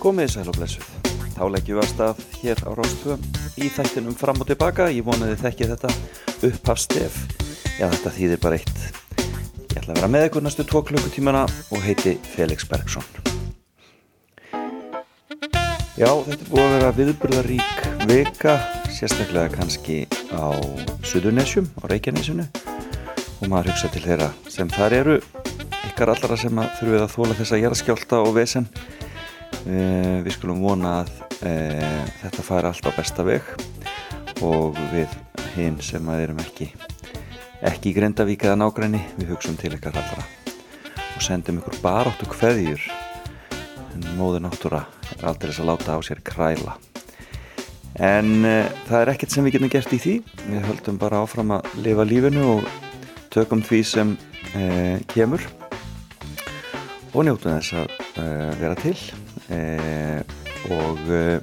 Komið sæl og blessuð. Þá leggjum við að stað hér á Ráspöðum í þættinum fram og tilbaka. Ég vonaði þekki þetta upp af stef. Já, þetta þýðir bara eitt. Ég ætla að vera með ykkur næstu tvo klukkutímana og heiti Felix Bergson. Já, þetta búið að vera viðburðarík vika, sérstaklega kannski á Suðurnesjum, á Reykjanesinu og maður hugsa til þeirra sem þar eru ykkar allara sem að þurfið að þóla þessa jæraskjálta og vesen Eh, við skulum vona að eh, þetta fær allt á besta veg og við hinn sem að erum ekki ekki í Grindavík eða nágræni við hugsun til ykkar allra og sendum ykkur baráttu hveðjur en móður náttúra er aldrei þess að láta á sér kræla. En uh, það er ekkert sem við getum gert í því. Við höldum bara áfram að lifa lífinu og tökum því sem uh, kemur og njótu þess að uh, vera til uh, og uh,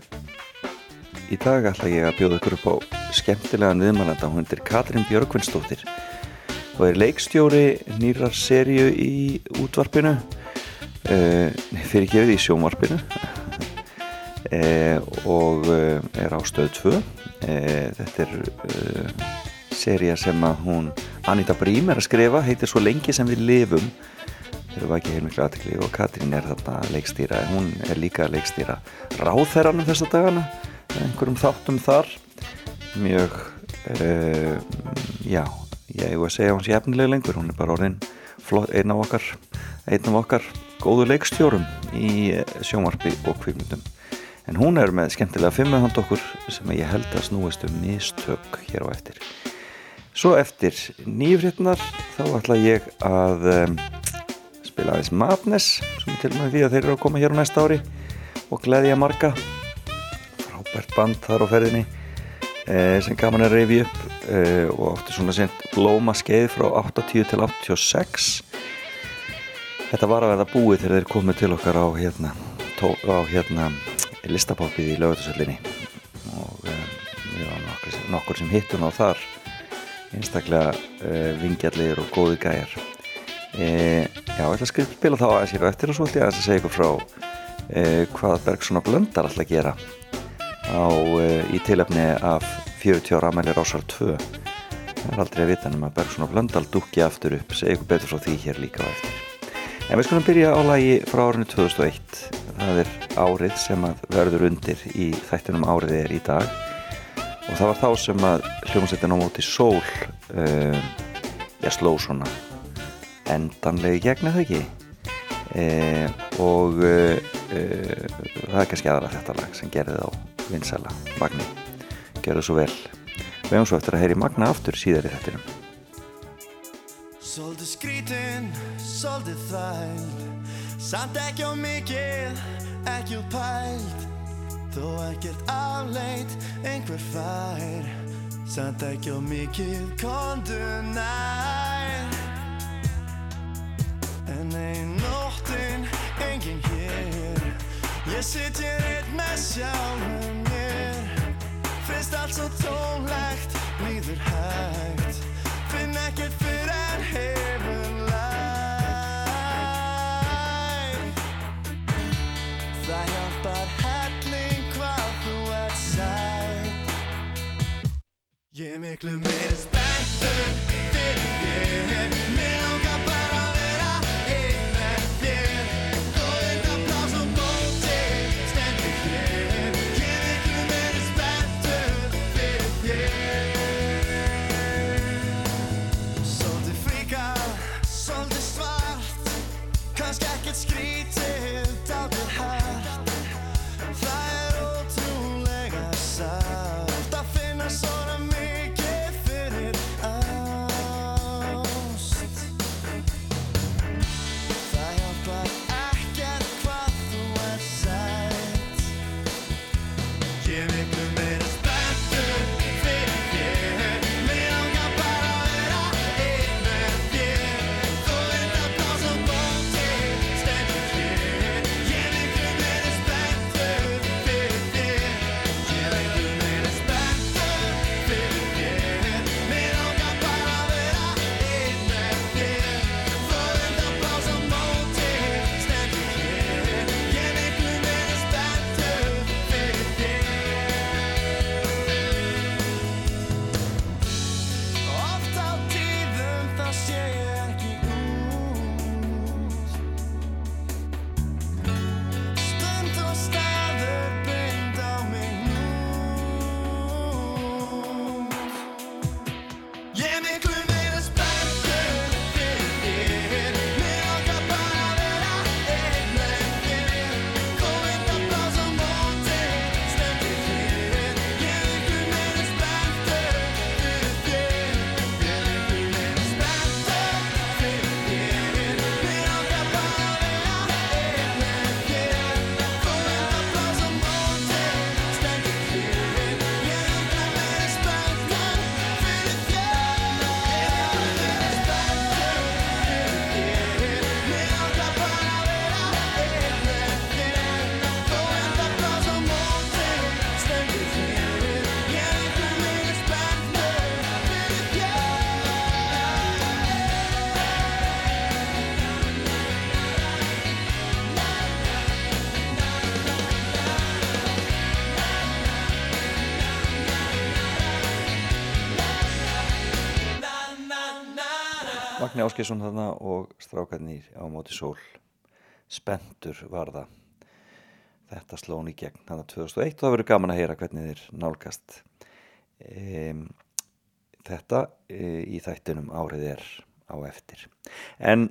í dag ætla ég að bjóða ykkur upp á skemmtilegan viðmælanda, hún er Katrín Björgvinsdóttir og er leikstjóri nýrar serju í útvarpinu. Fyrir gefið í sjónvarpinu. Og er á stöð 2 þetta er serja sem að hún Anita Brím er að skrifa heitir Svo lengi sem við lifum var ekki heilmiklu aðtikli og Katrín er þarna leikstýra hún er líka leikstýra ráðherranum þessa dagana einhverjum þáttum þar. Mjög uh, já, ég hef að segja hún sé efnileg lengur, hún er bara orðin einn af okkar einn af okkar góðu leikstjórum í eh, sjónvarpi og kvipmyndum en hún er með skemmtilega fimmahand okkur sem ég held að snúist um mistök hér á eftir. Svo eftir nýfriðnar þá ætla ég að um, spila aðeins Madness sem til og með því að þeir eru að koma hér á næsta ári og gleðja marga. Frábært band þar á ferðinni eh, sem gaman er reyfi upp eh, og áttu svona sent blóma skeið frá 80 til 86 þetta var að verða búið þegar þeir komið til okkar á hérna, á hérna listapoppið í lögutasöllinni og eh, við varum nokkur, nokkur sem hittum á þar. Einstaklega eh, vingjallir og góði gæjar E, já, ég ætla að spila þá aðeins hér og eftir og svo ætla ég að segja ykkur frá e, hvað Bergson og Blöndar að gera á, e, í tilöfni af 40 ára amæli rásar 2 það er aldrei að vita um að Bergson og Blöndal dúkja aftur upp, segja ykkur betur frá því hér líka á eftir. En við skulum byrja á lagi frá árinu 2001 það er árið sem að verður undir í þættinum árið er í dag. Og það var þá sem að hljómsveitin á móti sól já, sló svona endanlegi gegna það ekki? E, og e, e, það er kannski aðra þetta lag sem gerði þá vinsæla Magni, gerði svo vel. Við hefum svo eftir að heyri Magna aftur síðar í þettinum Svolítið skrítinn, svolítið þæld Samt ekki á mikið, ekki út pælt. Þó ekkert afleit, einhver fær. Samt ekki á mikið, kondu nær En ein nóttin, engin hér. Ég sitt hér eitt með sjálfum mér. Finnst allt svo tónlegt, líður hægt. Finn ekkert fyrir en hefur læg Það hjálpar helling hvað þú ert sætt Ég miklu meira spenntur fyrir þér Áskilsson þarna og strákarnir á móti sól. Spendur var það. Þetta slón í gegn þannig að 2001 og það verður gaman að heyra hvernig þeir nálgast e, þetta e, í þættunum árið er á eftir. En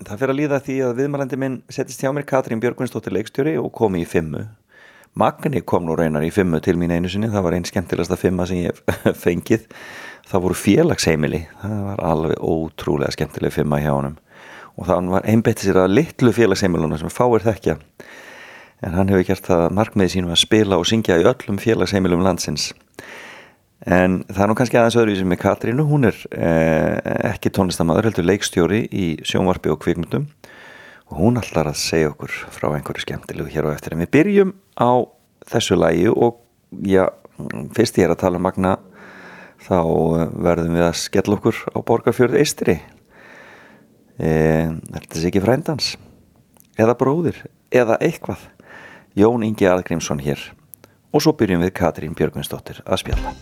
það fyrir að líða því að viðmælandi minn settist hjá mér Katrín Björgvinsdóttir leikstjóri og komi í fimmu. Magni kom nú reynar í fimmu til mín einu sinni, það var einn skemmtilegasta fimma sem ég fengið, það voru félagsheimili, það var alveg ótrúlega skemmtileg fimma hjá honum. Og það var einbettið sér að litlu félagsheimiluna sem fáir þekkja. En hann hefur gert það markmiði sínum að spila og syngja í öllum félagsheimilum landsins. En það er nú kannski aðeins öðruvísið með Katrínu, hún er eh, ekki tónlistamæður, heldur leikstjóri í sjónvarpi og kvikmyndum. Og hún allar að segja okkur frá einhverju skemmtilegu hér á eftir. En við byrjum á þessu lægi og já, fyrst ég er að tala um Magna þá verðum við að skella okkur á Borgarfjörð Eistri e, er þetta ekki frændans? Eða bróðir? Eða eitthvað? Jón Ingi Algrímsson hér. Og svo byrjum við Katrín Björgvinsdóttir að spjalla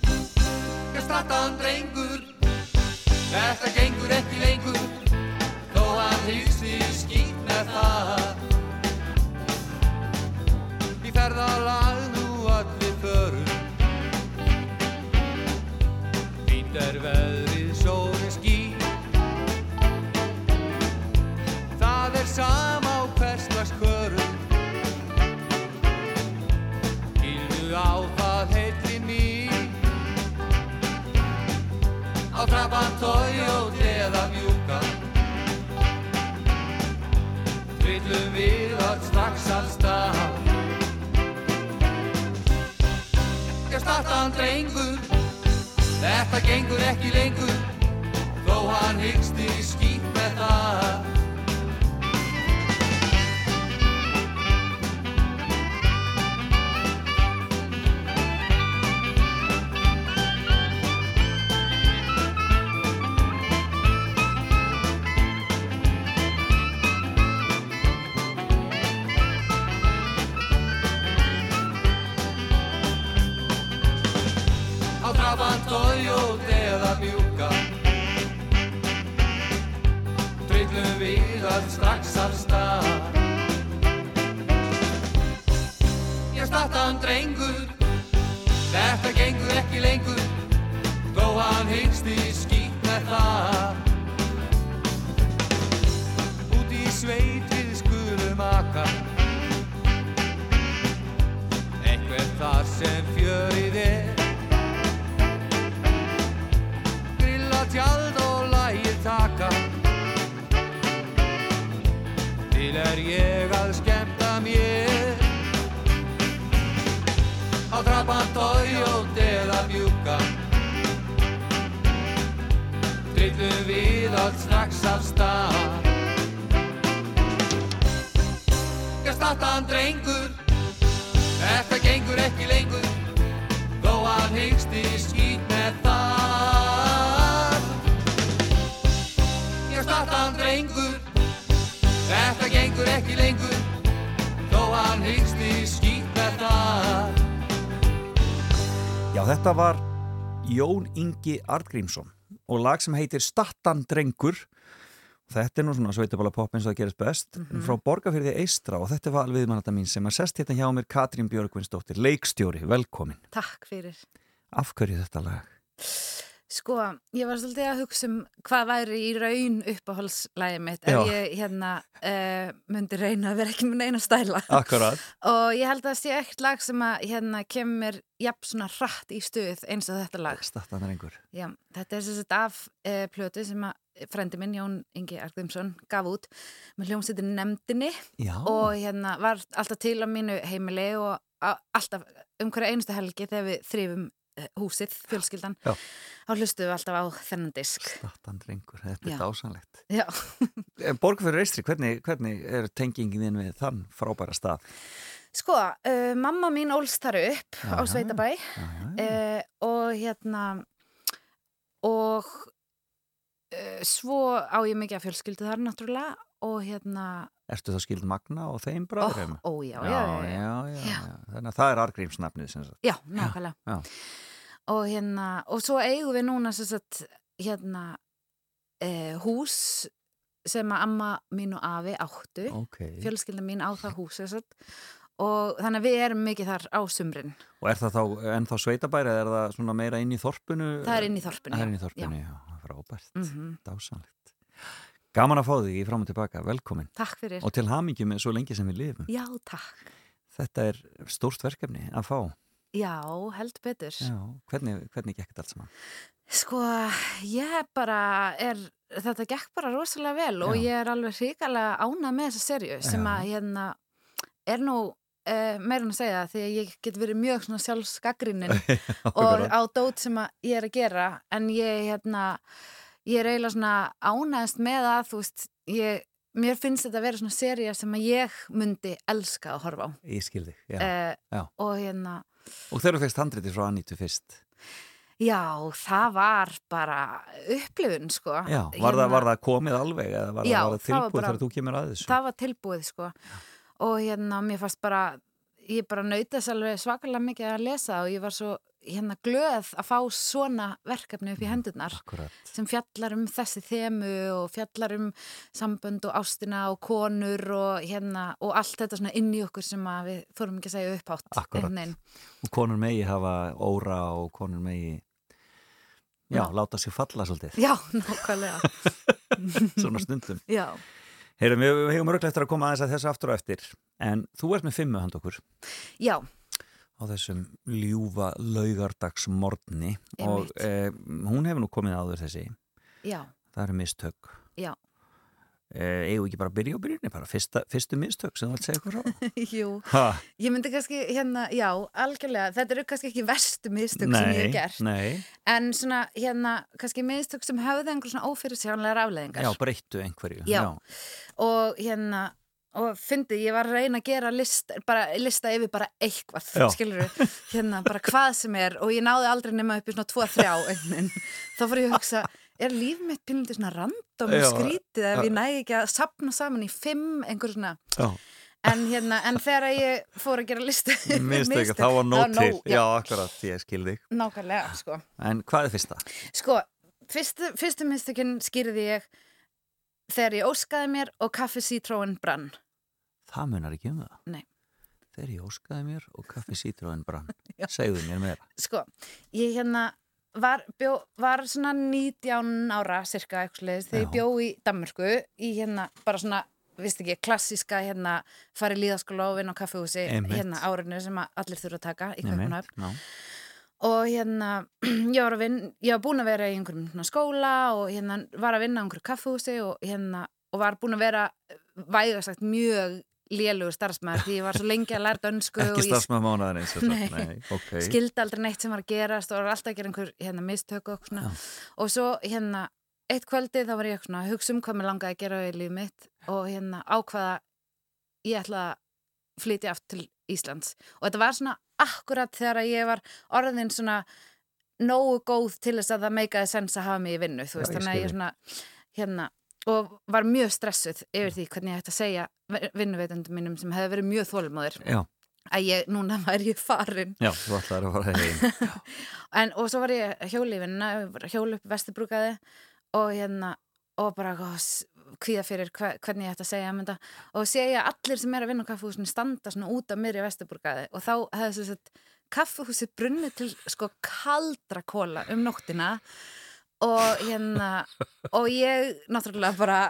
öll strax að stað Ég starta hann drengur. Þetta gengur ekki lengur Þó hann hyggst í skýt með það á trappan Toyota eða mjúka Trillum við öll strax af stað. Ég starta hann drengur. Þetta gengur ekki lengur Þó hann hyggst í skýt með það. Út í sveit við skulum aka. Eitthvað þar sem fjörið er tjald og lægir taka. Til er ég að skemmta mér. Á trappan Toyota eða mjúka. Trillum við allt strax af stað. Ég starta hann drengur. Þetta gengur ekki lengur. Þó hann hyggst í skýt Þetta gengur ekki lengur Þó hann hyggst í skýt það Já, þetta var Jón Ingi Artgrímsson og lag sem heitir Stattan Drengur. Þetta er nú svona sveitabala pop eins og það gerist best frá Borgarfyrði Eistra og þetta var alveg viðmannata mín sem að sest hérna hjá mér Katrín Björgvinsdóttir, leikstjóri, velkomin. Takk fyrir. Af hverju þetta lag? Sko, ég var svolítið að hugsa um hvað væri í raun uppáhaldslægi mitt ef Já. ég hérna uh, myndi reyna að vera ekki með neina stæla. Akkurat Og ég held að það sé ekkert lag sem að hérna kemur jafn svona hratt í stuð eins og þetta lag. Stattan Drengur Já, þetta er sagt af uh, plötu sem að frendi minn Jón Ingi Argrímsson gaf út með hljómsveitin Nemndinni Já, og hérna var alltaf til á mínu heimili og alltaf um hverja einustu helgi þegar við þrifum eh, húsið, fjölskyldan Já. þá hlustuðum við alltaf á þennan disk Stattan Drengur, þetta Já. er dásanlegt Já, Borgarfyrði Eistri, hvernig, hvernig er tengingin þinn við þann frábæra stað? sko, uh, mamma mín ólst þar upp á Aha. Sveitabæ Já, já, uh, og hérna og uh, svo á ég mikið að fjölskyldu þar náttúrulega og hérna Ertu þá skild Magna og þeim ó, bræðurum? ó, já, já, já, já. já, já. Þannig að það er Argrímsnafnið sem sagt. Já, nákvæmlega. Og hérna, og svo eigum við núna sem sagt, hérna, uh, hús sem að amma mín og afi áttu ok. fjölskylda mín á það hús sem sagt. og þannig að við erum mikið þar á sumrin Og er það þá ennþá sveitabæri eða er það svona meira inn í þorpunu? það er inn í þorpinu Það er inn í þorpunu, já, frábært, Já. Mhm. dásanlegt. Gaman að fá þig í fram og tilbaka, velkomin. takk fyrir Og til hamingju með svo lengi sem við lifum. já takk Þetta er stórt verkefni að fá. já held betur Já, hvernig, hvernig gekk þetta allt saman? Sko, ég bara er, þetta gekk bara rosalega vel og Já. ég er alveg hrikalega ánað með þessa serju sem Já. að hérna er nú uh, meira en að segja því að ég get verið mjög svona sjálfsgagrinin og á dót sem að ég er að gera en ég hérna, ég er eiginlega svona ánæðist með að þú veist, ég, mér finnst þetta að vera svona serja sem að ég myndi elska að horfa á Ég skildi, já. uh, já. og hérna Og þegar þú fegst handritið frá Anítu fyrst, Já, það var bara upplifun, sko. já, var, það, var það komið alveg eða var, Já, það, var það tilbúið bara- þegar þú kemur að þessu? Það var tilbúið, sko. Og hérna, mér fannst bara, ég bara þess alveg svakalega mikið að lesa og ég var svo hérna glöð að fá svona verkefni upp í hendurnar Akkurat. sem fjallar um þessi þemu og fjallar um sambönd og ástina og konur og hérna og allt þetta svona inn í okkur sem við þurfum ekki að segja upphátt. Akkurat. einhvern veginn. Og konur megi hafa óra og konur megi, já, Já. láta sig falla svolítið, Já, nákvæmlega. svona stundum. Já, Heyrum, við, hefum örglega eftir að koma aðeins að þessu aftur og eftir, en þú ert með fimmu hand okkur já, á þessum ljúfa laugardagsmorni og Einmitt. e, hún hefur nú komið áður þessi, já, það eru mistök. já. E, eigum við ekki bara að byrja á byrjunni, bara fyrsta, fyrstu mistök sem þú vilt segja eitthvað frá? Jú. Ha, Ég myndi kannski hérna, já, algjörlega, þetta eru kannski ekki verstu mistök sem ég hef gert, nei, en svona hérna, kannski mistök sem höfðu einhver svona ófyrirsjánlegar afleðingar já, breyttu einhverju. Já. og hérna, og fyndi, ég var að reyna að gera list, bara lista yfir bara eitthvað, Já. skilur hérna, bara hvað sem er og ég náði aldrei nema upp í svona 2-3 einhvern þá fór ég að hugsa, er líf mitt pínlítið svona random Já. skrítið ef ég næði ekki að sapna saman í 5 einhver svona En, hérna, en þegar ég fór að gera listu mistök, þá var nót til. já, Já, akkurat, ég skil þig. nákvæmlega, sko. En hvað er fyrsta? Sko, fyrstu, fyrstu mistökinn skýrði ég þegar ég óskaði mér og kaffi sítróin brann. Það munar ekki um það. Nei. Þegar ég óskaði mér og kaffi sítróin brann. Segðu mér meira. Sko, ég hérna var, bjó, var svona 19 ára cirka eitthvað sliðis þegar ég bjó í Danmörku í hérna bara svona, vist ekki, klassíska hérna fari líðaskóla og vinna á kaffihúsi Einmitt. hérna árinu sem allir þurfa að taka í Nei, Kaupanöfn. Já. Og hérna ég var, að vin, ég var búin að vera í einhverjum skóla og hérna var að vinna á einhverju kaffehúsi og hérna og var búin að vera væga sagt mjög lélugur starfsmæður því ég var svo lengi að læra dönsku Ekki ég starfsmaður mánaðar eins og Nei. Nei, ok. skildi aldrei neitt sem var að gerast og var alltaf að gera einhver hérna mistöku og svona og svo hérna eitt kvöldi þá var ég að hugsa um hvað mér langaði að gera í lífið mitt og hérna ákvaða ég ætla að flytja aftur til Íslands. Og þetta var svona akkurat þegar ég var orðin svona nógu góð til þess að það meikaði sens að hafa mig í vinnu þú Já, veist, ég þannig að ég svona hérna og var mjög stressuð yfir því hvernig ég ætti að segja vinnuveitundum mínum sem hefði verið mjög þólumóður Já, að ég, núna væri ég farin. Já, þú ætlaður að fara heim. en, og svo var ég að hjóla í vinnuna hjóla upp vesturbrukaði og hérna og bara kvíða fyrir hva, hvernig ég ætti að segja um þetta og að allir sem er að vinna á kaffehúsinu standa svona út af mér í vesturbrukaði og þá hefði þess að kaffehúsi brunnið til sko kaldra kóla um nóttina og hérna og ég náttúrulega bara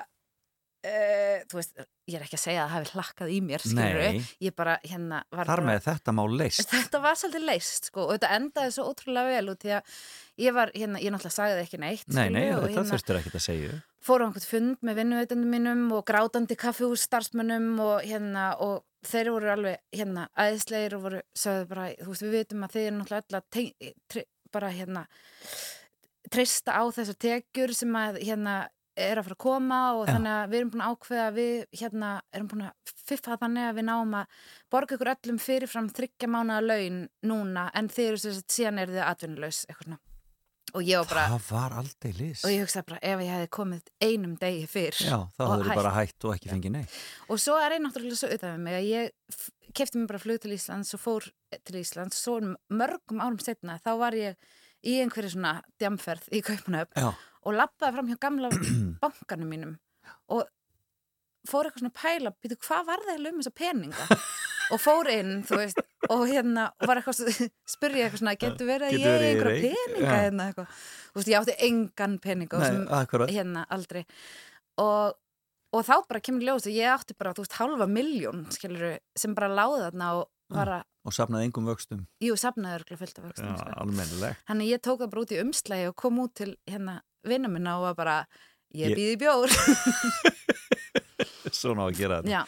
uh, þú veist, ég er ekki að segja að það hafi hlakkað í mér, skilur Nei. ég bara hérna var Þar bara með þetta má leist. Þetta var svolítið leist sko og þetta endaði svo ótrúlega vel út því að ég var, hérna, ég náttúrulega sagði það ekki neitt Nei, nei, skilurðu, og þetta hérna, þurftur ekki að segja. fór á einhvern fund með vinnuveitundum mínum og grátandi kaffihús starfsmönnum og hérna og þeir voru alveg hérna aðeinslegir og voru, sögðu bara, þú veist, við vitum að þeir eru náttúrulega bara hérna treysta á þessar tekjur sem að hérna er að fara að koma og Já. þannig að við erum búin að ákveða við hérna erum búin að fiffa þannig að við náum að borga ykkur öllum fyrirfram þryggja mánuða laun núna en þeir eru sem sagt síðan eru þið atvinnulegs eitthvað og ég var bara, Það var aldrei list. og ég hugsaði bara ef ég hefði komið einum degi fyrr Já, þá hafður hætt. bara hætt og ekki fengið neitt. og svo er ég náttúrulega svo auðvitað með mig að ég kefti mér bara flug til Íslands og fór til Íslands svo mörgum árum setna þá var ég í einhverju svona djamferð í Kaupanöfn Já, og lappaði fram hjá gamla bankanum mínum og fór eitthvað svona pæla býtu, hvað var það um þessa peninga? Og fór inn, veist og hérna, og var eitthvað spurði eitthvað svona, getur verið að ég einhverja peninga Já. hérna eitthvað, þú veist, ég átti engan peninga Nei, hérna aldrei. Og, og þá bara kemur ljós að ég átti bara, þú veist, halva miljón skilur sem bara láði þarna og var að, og sapnaði engum vöxtum jú, safnaði örgulega fullt af vöxtum Já, sko. almennilegt Þannig ég tók það bara út í umslægi og kom út til hérna vinna minna og var bara ég Ég- býði bjór Svona á að gera þetta Já,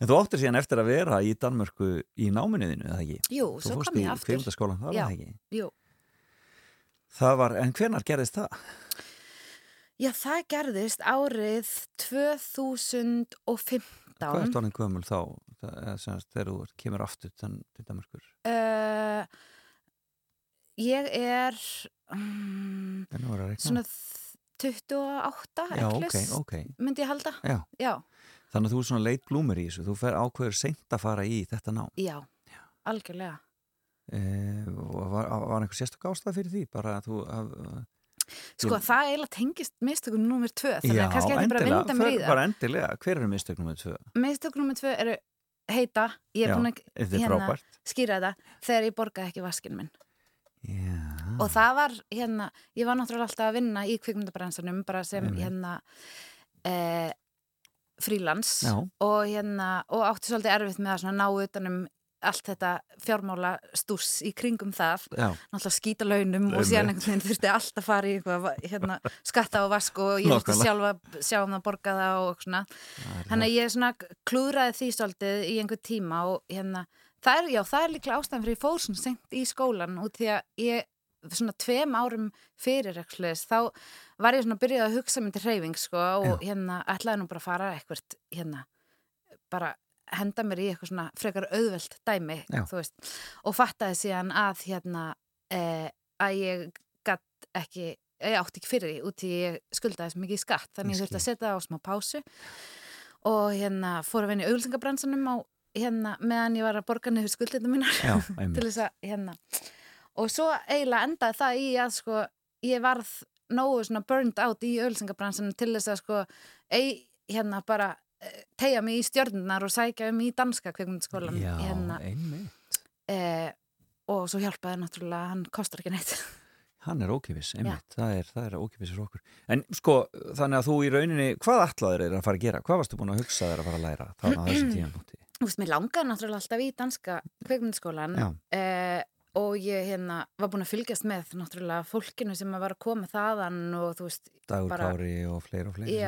En þú áttir síðan eftir að vera í Danmörku í náminniðinu, eða ekki? jú, Þú svo fórst kom í ég aftur kveimdaskólan, það Já. var það ekki? Jú, Það var, en hvenar gerðist það? já, það gerðist árið 2015 Hvað er tónin gömul þá? Er þegar þú kemur aftur til Danmörkur. uh, Ég er um, er svona þ- 28 Já, ok, eflaust, ok. myndi ég halda Já, Já, þannig að þú er svona leit blúmur í þessu. Þú fer ákveður seint að fara í þetta ná. já, algjörlega Eh, og var, var einhver sérstök ástæð fyrir því? Bara að þú... Að, Sko, Ég- það eiginlega tengist mistökum númer 2 þannig að kannski ætti ég bara að vinda mér í það bara endilega. Hver eru mistöknum með tvö? Mistök nummer tvö eru heita, ég er búin að hérna, skýra þetta þegar ég borgaði ekki vaskinn minn Já. og það var hérna, ég var náttúrulega alltaf að vinna í kvikmyndabransanum bara sem Einmitt. hérna eh, frílans Já. og hérna og átti svolítið erfitt með að ná utanum allt þetta fjármála stús í kringum það, Já. náttúrulega skýta launum og síðan einhvern veginn þurfti allt að fara í eitthvað, hérna, skatta og vask og ég þurfti sjálfa að sjá um að borga það og svona. Það Þannig að ég svona klúðraði því svolítið í einhver tíma og hérna, það er, já, það er líklega ástæðan fyrir svona sent í skólan út því að ég, svona tveim árum fyrir ekki þá var ég svona að byrja að hugsa myndi hreyfing, sko, og hérna ætlaði nú bara að fara eitthvað, hérna, bara henda mér í eitthvað svona frekar auðvelt dæmi, veist, og fattaði síðan að, hérna, eh, að ég gatt ekki, ég átti ekki fyrir því út því ég skuldaði svo mikið í skatt, þannig Ég þurfti að setja það á smá pásu. Og hérna fór að vinna í auglsingabransanum á hérna meðan ég var að borga niður skuldinu mínar Já, til þess að hérna. Og svo eiginlega endaði það í að sko ég varð nógu svona burned out í auglsingabransanum til þess að sko ei, hérna bara tegja mig í stjörnunar og sækja um í danska kvikmyndaskólan Já, hérna, einmitt. eh, og svo hjálpaði náttúrulega hann kostar ekki neitt Hann er ókipis, einmitt, það er, það er ókipis fyrir okkur. En sko, þannig að þú í rauninni, hvað ætlaður er að fara að gera? Hvað varstu búin að hugsa þér að fara að læra þannig að þessu tíðanbúti? Þú veist, mér langaði náttúrulega alltaf í danska kvikmyndaskólan Já. eh, og ég hérna var búin að fylgjast með náttúrulega fólkinu sem var að koma þaðan og þú veist, Dagur Bara- Kári og fleiri og fleiri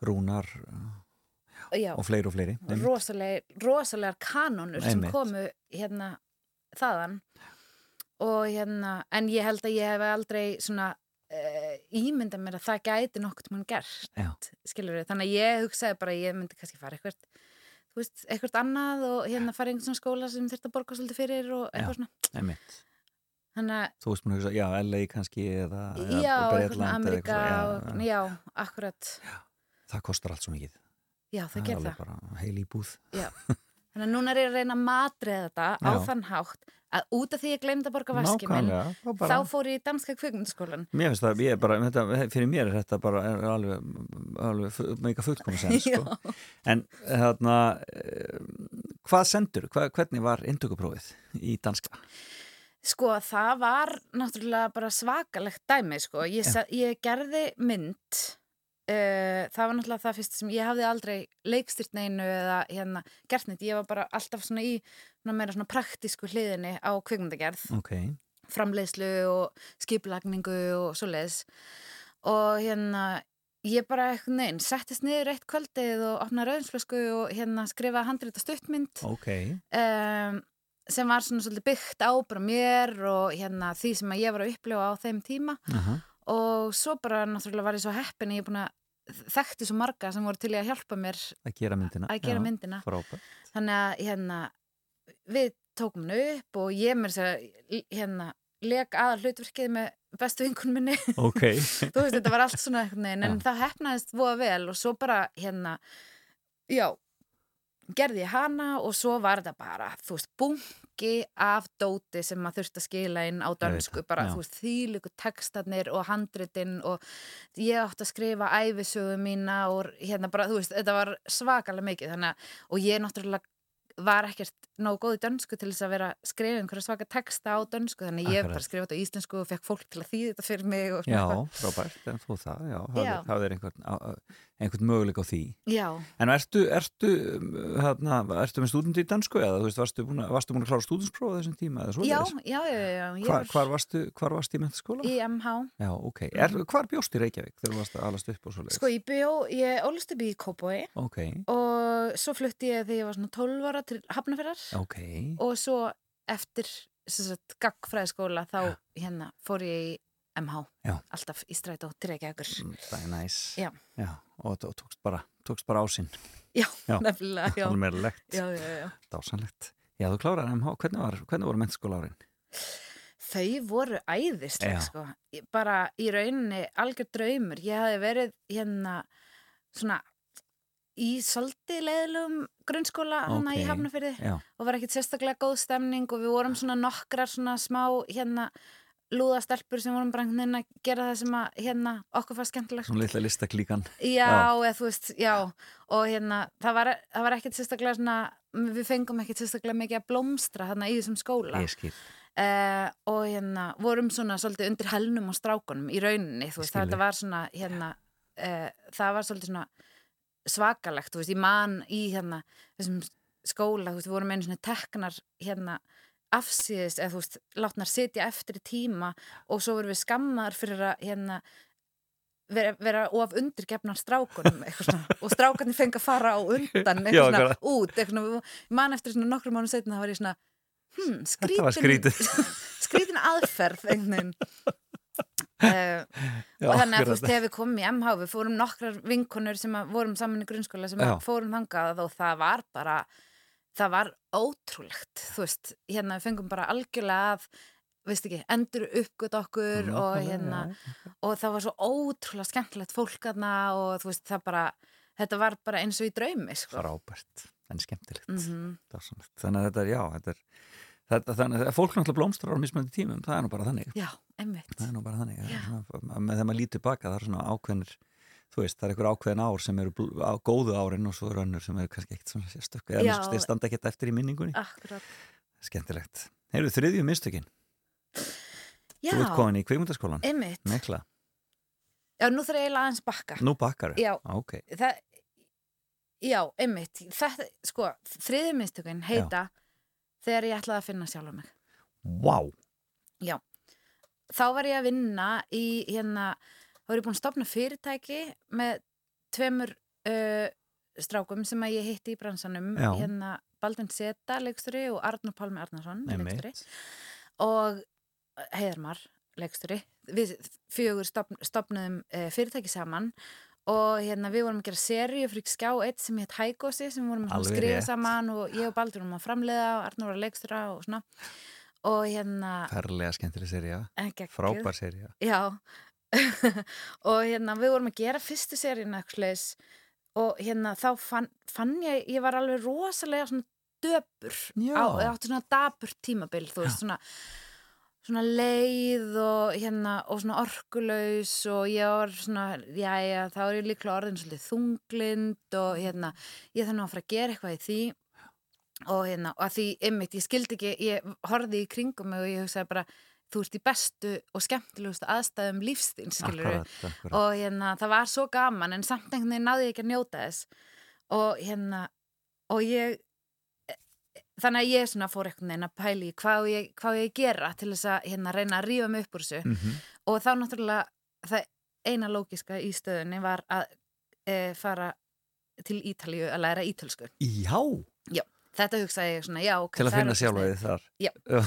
Já. Já. Rúnar já, og fleiri og fleiri. rosaleg, rosalegar kanonur sem Einmitt. komu hérna þaðan og hérna, en ég held að ég hef aldrei svona uh, ímynda mér að það gæti nokkuð mann gert, Já. þannig að ég hugsaði bara að ég myndi kannski fara eitthvað eitthvað annað og hérna fara einhvern svona skóla sem þurft að borga svolítið fyrir og eitthvað svona, Einmitt. þannig að Þú veist búin að hugsa, já, LA kannski eða, eða já, eitthvað svona eða Amerika eitthvað, já, já, akkurat Það kostar allt svo mikið. já, það er ger það bara heil í búð. Já. Þannig að núna er ég að reyna að matriða þetta á Já. þann hátt að út af því ég glemdi að borga vaski minn Nákvæmlega, þá bara... fór ég í danska kvikmyndaskólan Mér finnst það, ég er bara, þetta, fyrir mér er þetta bara er alveg, alveg meika fullkomis en, sko. en þarna, eh, hvað sendur, hvað, hvernig var inntökuprófið í danska? Sko það var náttúrulega bara svakalegt dæmi sko. Ég, ég gerði mynd uh, það var náttúrulega það fyrst sem ég hafði aldrei leikstyrt neinu eða hérna gert neitt, ég var bara alltaf svona í svona meira svona praktísku hliðinni á kvikmyndagerð. Ok, framleiðslu og skiplagningu og svoleiðis. Og hérna ég bara eitthvað neinn, settist niður eitt kvöldið og opnaði rauðinsflösku og hérna skrifaði handrita stuttmynd. Ok, um, sem var svona svolítið byggt á bara mér og hérna því sem að ég var að upplifa á þeim tíma. Aha, og svo bara náttúrulega var ég svo heppin ég að þekkti svo marga sem voru til í að hjálpa mér að gera myndina. að gera Já, myndina Frábært. þannig að hérna við tókum henni upp og ég mér hérna leik aðal hlutverkið með bestu vinkun minni Ok, þú veist þetta var allt svona en Já. það hefnaðist voða vel og svo bara hérna já gerði ég hana og svo var þetta bara, þú veist, bungi af dóti sem maður þurfti að skila inn á dönsku, það, bara, já. þú veist, þýliku textarnir og handritin og ég átti að skrifa æfisögu mína og hérna bara, þú veist, þetta var svakalega mikið, þannig að, og ég náttúrulega var ekkert nógu góð í dönsku til þess að vera að skrifa einhverja svaka texta á dönsku þannig ég bara skrifa þetta á íslensku og fekk fólk til að þýða þetta fyrir mig Já, frábært, en þú það, já, Já. hafðir- hafðir einhvern, einhvern möguleik á því. Já, En ertu, ertu, hérna, ertu með stúdent í dansku eða, veist, varstu búin varstu búin að klára stúdentspróf á þessum tíma já, já, já, já, ég Hvar, var hvar varstu, hvar varstu í mentaskóla? í MH Já, ok. Er, hvar bjóst í Reykjavík þegar þú varst að alast upp og svo leiðis? Sko, ég bjó, ég ólust upp í Kópói Ok, og svo flutti ég þegar ég var svona 12 ára til Hafnafjörðar ok. og svo eftir gagfræðiskóla þá hérna fór ég í MH Já. alltaf í strætó til Reykjavíkur Mm, Það er næs. Já. og, og tókst bara, tókst bara ásinn. Já, Já. nefnilega, já. Almerlegt, Já, já, já. dásanlegt. Já, þú klárar MH, hvernig, var, hvernig voru mentaskóla árin? Þau voru æðisleg, Já. sko. Ég- Bara í rauninni algjör draumur. Ég hafi verið hérna svona í svolítið leiðilegum grunnskóla hana í Ok. Hafnafyrði Já, og var ekkit sérstaklega góð stemning og við vorum svona nokkrar svona smá hérna lúðastelpur sem vorum bara einhvern veginn að gera það sem að hérna okkur fannst skemmtilegt svona litla listaklíkan. Já, Já. eða þú veist, já og hérna, það var, það var ekkit sérstaklega svona, við fengum ekkit sérstaklega mikið að blómstra þarna í þessum skóla Ég skil. uh, og hérna, vorum svona svolítið undir helnum og strákunum í rauninni, veist, þig. var svona hérna, uh, það var svolítið svona svakalegt, veist, ég man í hérna, þessum skóla, við vorum einu svona teknar hérna afsíðis, eða þú veist, látnar sitja eftir í tíma og svo vorum við skammar fyrir að hérna vera, vera of undirgefnar strákunum og strákarnir fengi að fara á undan Já, eitthvað svona akkurat. út eitthvað svona, ég man eftir svona nokkrum mánu setna þá var ég svona var skrítin skrítin aðferð einhvern veginn uh, Já, og þannig að þú veist þegar við komum í MH við fórum nokkrar vinkonur sem að vorum saman í grunnskóla sem Já. fórum þangað og það var bara það var ótrúlegt þú veist, hérna við fengum bara algjörlega að veist ekki, endur uppgöt okkur og Nákvæmlega, hérna já. og það var svo ótrúlega skemmtilegt fólk aðna og þú veist það bara þetta var bara eins og í draumi sko. Frábært, en skemmtilegt. Mhm. Dásanlegt. Þannig að þetta er, já, þetta er, þetta, þannig að fólk náttúrulega blómstrar á mismöndi tímum, það er nú bara þannig. Já, Það er nú bara þannig. Já. Svona, með þegar maður lítur baka, það er svona ákveðnir, þú veist, það er einhver ákveðin ár sem eru á góðu árin og svo eru önnur sem eru kannski ekkert svona sérstökku, eða Já. þeir standa ekkert eftir í minningunni. Akkurat Skemmtilegt. Heyrðu þriðju mistökin. Já, Þú ert komin í kvikmyndaskólan. einmitt Mekla. Já, nú þarf ég eiginlega aðeins bakka Nú bakkar Já. Ok. það, já, einmitt þetta, sko, þriðið mistökun heita þegar ég ætlaði að finna sjálf mig Vá. já, þá var ég að vinna í hérna, þá var ég búin að stopna fyrirtæki með tveimur uh, strákum sem að ég hitti í bransanum Já. hérna Baldvin Seta, leiksturi og Arnur Pálmi Arnarsson, leiksturi og Heiðarmar leiksturi, við fjögur stopn, stopnum uh, fyrirtæki saman og hérna við vorum að gera seríu fyrir skjá eitt sem hétt Hægósi sem vorum að skrifa rétt. saman og ég og Baldur vorum að framleiða og Arnur var að leikstura og svona og hérna Ferlega skemmtileg geggjuð. Frábær serja. Já og hérna við vorum að gera fyrstu slags og hérna þá fann, fann ég, ég var alveg rosalega svona döpur Já. á, ég átti svona dapur tímabil þú veist svona svona leið og hérna og svona orkulaus og ég var svona jæja, þá er ég líklega orðin svolítið þunglind og hérna ég þannig að fara að gera eitthvað í því. Og hérna, og að því ymmit, ég skildi ekki ég horfði í kringum og ég hugsaði bara þú ert í bestu og skemmtilegustu aðstæðum lífstín, skilur Akkurat, akkurat. og hérna, það var svo gaman en samt einhvern veginn náði ég ekki að njóta þess. Og hérna og ég þannig að ég svona fór einhvern veginn að pæli hvað ég, hvað ég gera til þess að hérna reyna að rífa mig upp úr þessu. Mhm. og þá náttúrulega það eina lógiska í stöðunni var að e, fara til Ítalíu að læra ítölsku. Já, þetta hugsaði ég svona, já, ok til að það finna þið þar. Já. Já.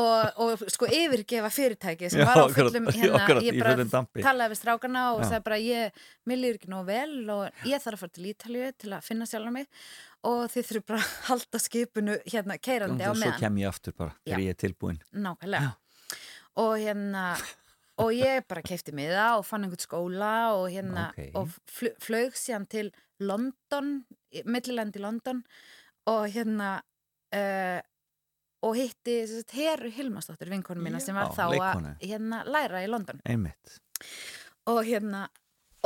og, og sko yfirgefa fyrirtæki sem Já, var á fullum já, hérna, akkurat, ég bara talaði við strákana og Já. sagði bara ég, mér líður ekki nóg vel og ég þarf að fara til Ítalíu til að finna sjálf mig og þið þurfum bara að halda skipinu hérna keirandi á Og svo meðan kem ég aftur bara, þegar Já. ég er tilbúin. nákvæmlega og hérna og ég bara keipti miða og fann einhvern skóla og hérna Ok. og fl flög síðan til London, milliland í London og hérna uh, og hitti sagt, Heru Hilmarsdóttir vinkonu mína sem var þá leikkonu. að hérna, læra í London Einmitt. og hérna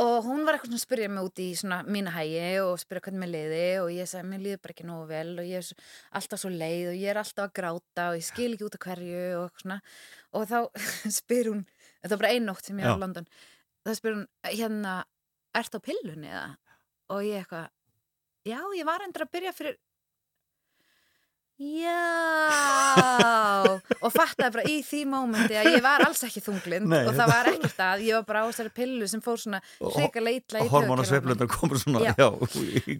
og hún var eitthvað svona að spyrja mig út í svona mína hægi og spyrja hvernig mér liði og ég sagði mér líður bara ekki nógu vel og ég er alltaf svo leið og ég er alltaf að gráta og ég skil ekki út af hverju og eitthvað svona og þá spyr hún, þetta var bara ein nótt sem ég var í London þá spyr hún, hérna ert á pillunni eða? og ég eitthvað já, ég var endur að byrja fyrir Já. Og fattaði bara í því mómenti að ég var alls ekki þunglind Nei, og það var ekkert að, ég var bara á þessari pillu sem fór svona hrika leitla í Hormón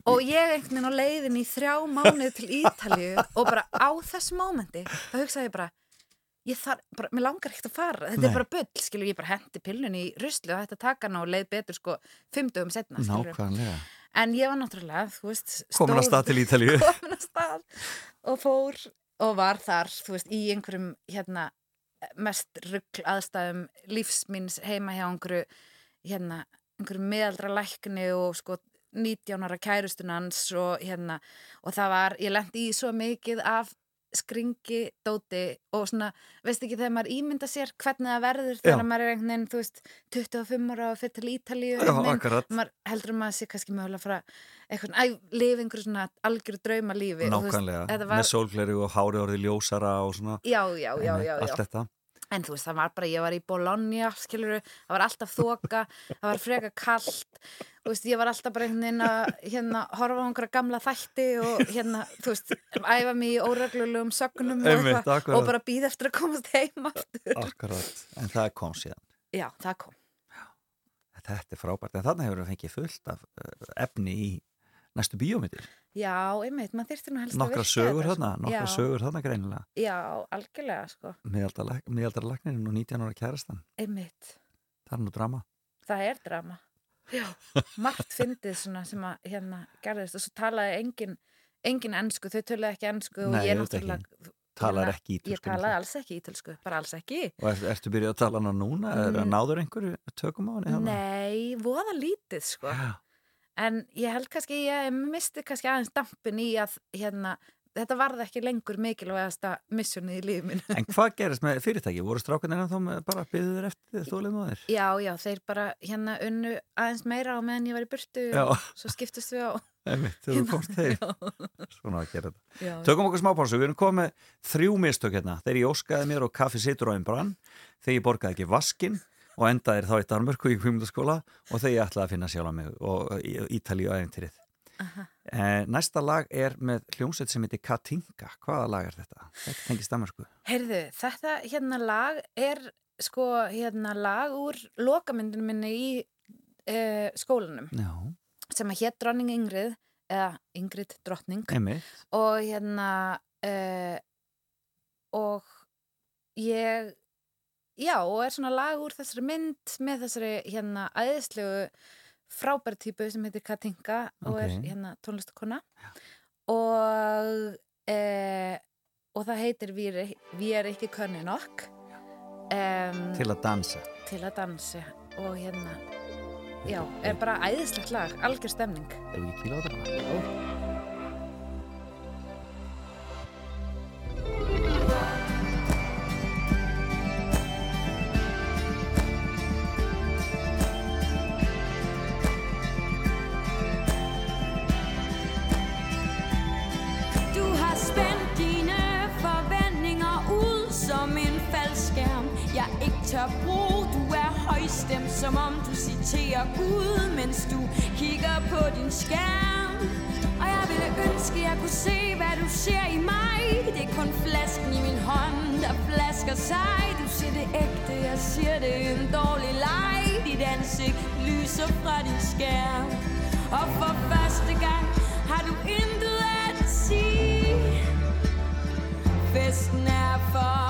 og ég einhvern veginn á leiðin í þrjá mánuð til Ítalíu og bara á þessu mómenti þá hugsaði ég bara ég þar, bara, mér langar ekkert að fara. Þetta Nei. er bara bull, skilur ég bara hendi pillunni í rusli og hætti að taka hana og leið betur sko fimm dögum setna, skilur Nákvæmlega. En ég var náttúrulega, þú veist Komin að stað til Ítalíu. komin að stað og fór og var þar, þú veist, í einhverjum hérna, mest ruggl aðstæðum lífsmins heima hjá einhverju hérna, einhverju miðaldra lækni og sko 19 ára kærustunans og hérna, og það var ég lendi í svo mikið af skringi, dóti og svona, veist ekki þegar maður ímynda sér hvernig það verður þegar Já. maður er einhvern veginn, þú veist, 25 ára og fyrir til Ítalíu Já, akkurat. maður heldur að maður sé kannski mögulega að fara eitthvað, æ, lifa einhverju svona algjöru drauma lífi Nákvæmlega. þetta var, Með sólgleri og hári orðið ljósara og svona. já, já, já, já, Allt já þetta. En þú veist, það var bara, ég var í Bologna skilur, það var alltaf þoka það var freka kallt þú veist, ég var alltaf bara að hérna, horfa á einhverja gamla þætti og hérna, þú veist, æfa mig í óreglulegum sögnum og, Einmitt, akkurat. og bara býða eftir að komast heim aftur Akkurat. En það kom síðan. já, það kom Þetta er frábært. En þarna hefur við fengið fullt af uh, efni í næstu bíómyndir. já, einmitt, maður þyrfti nú helst að Nokkra virkja sögur þetta, þarna, sko. nokkra sögur þarna greinilega. já, algjörlega, sko, Miðaldra lagnirinn og 19 ára kærastan. einmitt Það er nú drama. það er drama já, margt fyndið svona sem að hérna gerðist og svo talaði engin engin ennsku, þau töluði ekki ennsku og ég náttúrulega Talar ekki ég ítölsku. talaði alls ekki ítölsku, bara alls ekki Og er, ertu byrjuð að tala hana núna? Er Mm. að náður einhverju tökum á þarna? nei, voða lítið sko Já. En ég held kannski, ég misti kannski aðeins dampin í að hérna, þetta varði ekki lengur mikilvægasta missjónið í lífið minn En hvað gerist með fyrirtæki? Voru strákunir en þá bara byggður eftir þólið maður? já, já, þeir bara hérna unnu aðeins meira á meðan ég var í burtu Já. og svo skiptust við á þegar þú komst heim. já, Svona að gera þetta. já, Tökum okkur smápásu, við erum komið þrjú mistök hérna. Þegar ég óskaði mér og kaffi situr á einn brann, þegar ég borgaði ekki vaskinn og endaði þá í Danmörku í kvímundaskóla og ég ætlaði að finna sjálf mig og Ítalíu æfintýrið. Eh, næsta lag er með hljómsveit sem heitir Katinka. Hvaða lag er þetta? Þetta tengist Danmörku. Heyrðu, þetta hérna lag er sko hérna lag úr lokamyndinu minni í uh, skólanum Já, sem að hétt Dronning Ingrid eða Ingrid Drottning einmitt. og hérna uh, og ég já, og er svona lag úr þessari mynd með þessari hérna æðislegu frábæri típu sem heitir Katinka og er hérna tónlistakona og uh, og það heitir Við er, vi er ekki könni nokk. Um, Til að dansa. til að dansa. Og hérna já, er bara æðislegt lag, algjör stemning. Ef við ekki kýla á højstemt som om du citerer Gud Mens du kigger på din skærm. Og jeg ville ønske jeg kunne se hvad du ser i mig. Det er kun flasken i min hånd der flasker sig. Du siger det ægte, jeg siger det en dårlig leg. Dit ansigt lyser fra din skærm. Og for første gang har du intet at sige. Festen er for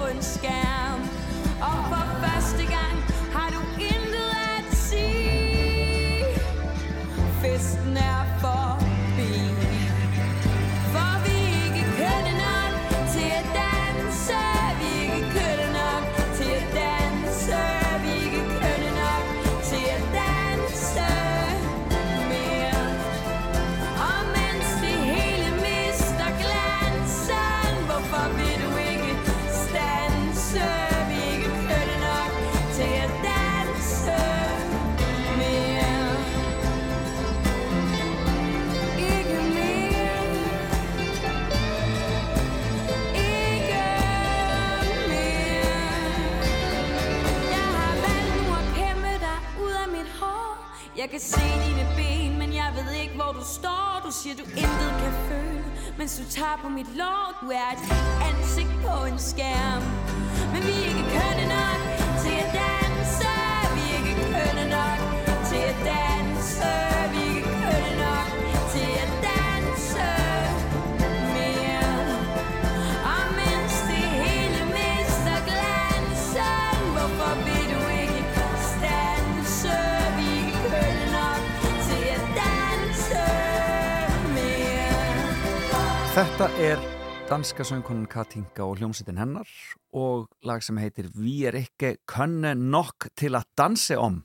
på en kan se dine ben, men jeg ved ikke hvor du står. Du siger du intet kan føle, mens du tager på mit lår. Du er et ansigt på en skærm. Men vi er ikke kønne nok til at danse. Vi er ikke kønne nok til at danse. Þetta er danska söngkonan Katinka og hljómsveitin hennar og lag sem heitir Vi er ekki könne nokk til að danse om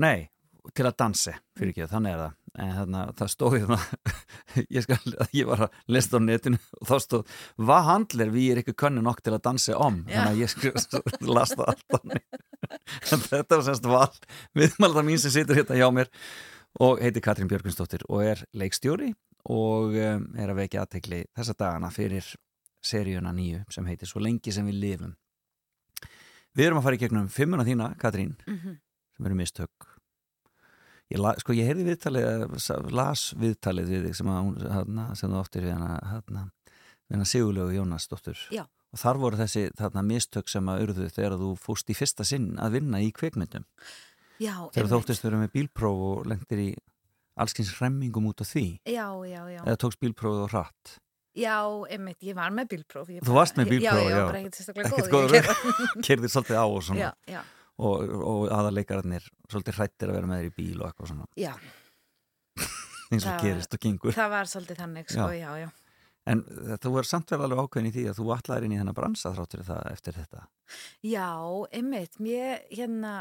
Nei, til að danse fyrir ekki, þannig er það. En þarna, það stóð hérna ég, skal, ég var að lesta á netinu og þá stóð, hvað handlir við er ekki könnu nokk til að danse om Já. þannig að ég skrif, las það allt þannig en þetta var semst val viðmælda mín sem situr hérna hjá mér og heitir Katrín Björgvinsdóttir og er leikstjóri og um, er að vekja aðtekli þessa dagana fyrir seríuna nýju sem heitir Svo lengi sem við lifum. Við erum að fara í gegnum fimmuna þína, Katrín sem eru mistök. Ég, la, sko, ég heyrði viðtalið, las viðtalið við þig sem, að, sem þú áttir við hana, hana, Sigurlegu Jónas dóttur Já. og þar voru þessi þarna, mistök sem að urðu þegar þú fóst í fyrsta sinn að vinna í kvikmyndum. Já, þegar þú óttist verið með bílpróf og lengtir í allskins hremmingum út af því? Já, já, já. Eða tókst bílprófið og hratt? Já, einmitt, ég var með bílpróf Þú varst með bílpróf, Já, já. var bara ekkert sérstaklega góð kerðir svolítið á og svona. Já, já, og, og aðarleikararnir svolítið hrættir að vera með þér í bíl og eitthvað svona. Já, eins og gerist og gengur. það var svolítið þannig, sko, já, já en eh, þú er samt vel alveg ákveðin í því að þú ætlaðir inn í þennan bransa þráttur það eftir þetta? Já, einmitt, mér, hérna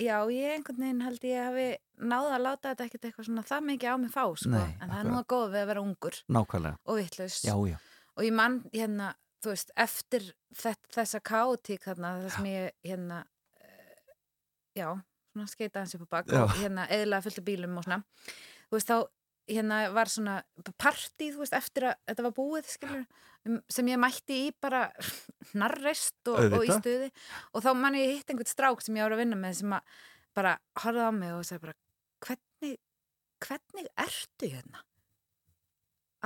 Já, ég einhvern veginn held ég hafi náða að láta þetta ekkert eitthvað svona það mikið á mig fá, sko, Nei, en það er nú að góð við að vera ungur nákvæmlega, og vittlaus já já. Og ég mann hérna, þú veist, eftir þessa kátík þarna, það sem ég hérna uh, já, svona skeita hans upp á bak Já. og hérna eðlaði fullt af bílum og svona þú veist, þá hérna var svona partí, þú veist, eftir að þetta var búið, skilur, um, sem ég mætti í bara hnarreist og, og í stuði og þá mann ég hitt einhvern strák sem ég ára að vinna með sem að bara horfði á mig og sagði bara hvernig, hvernig ertu hérna?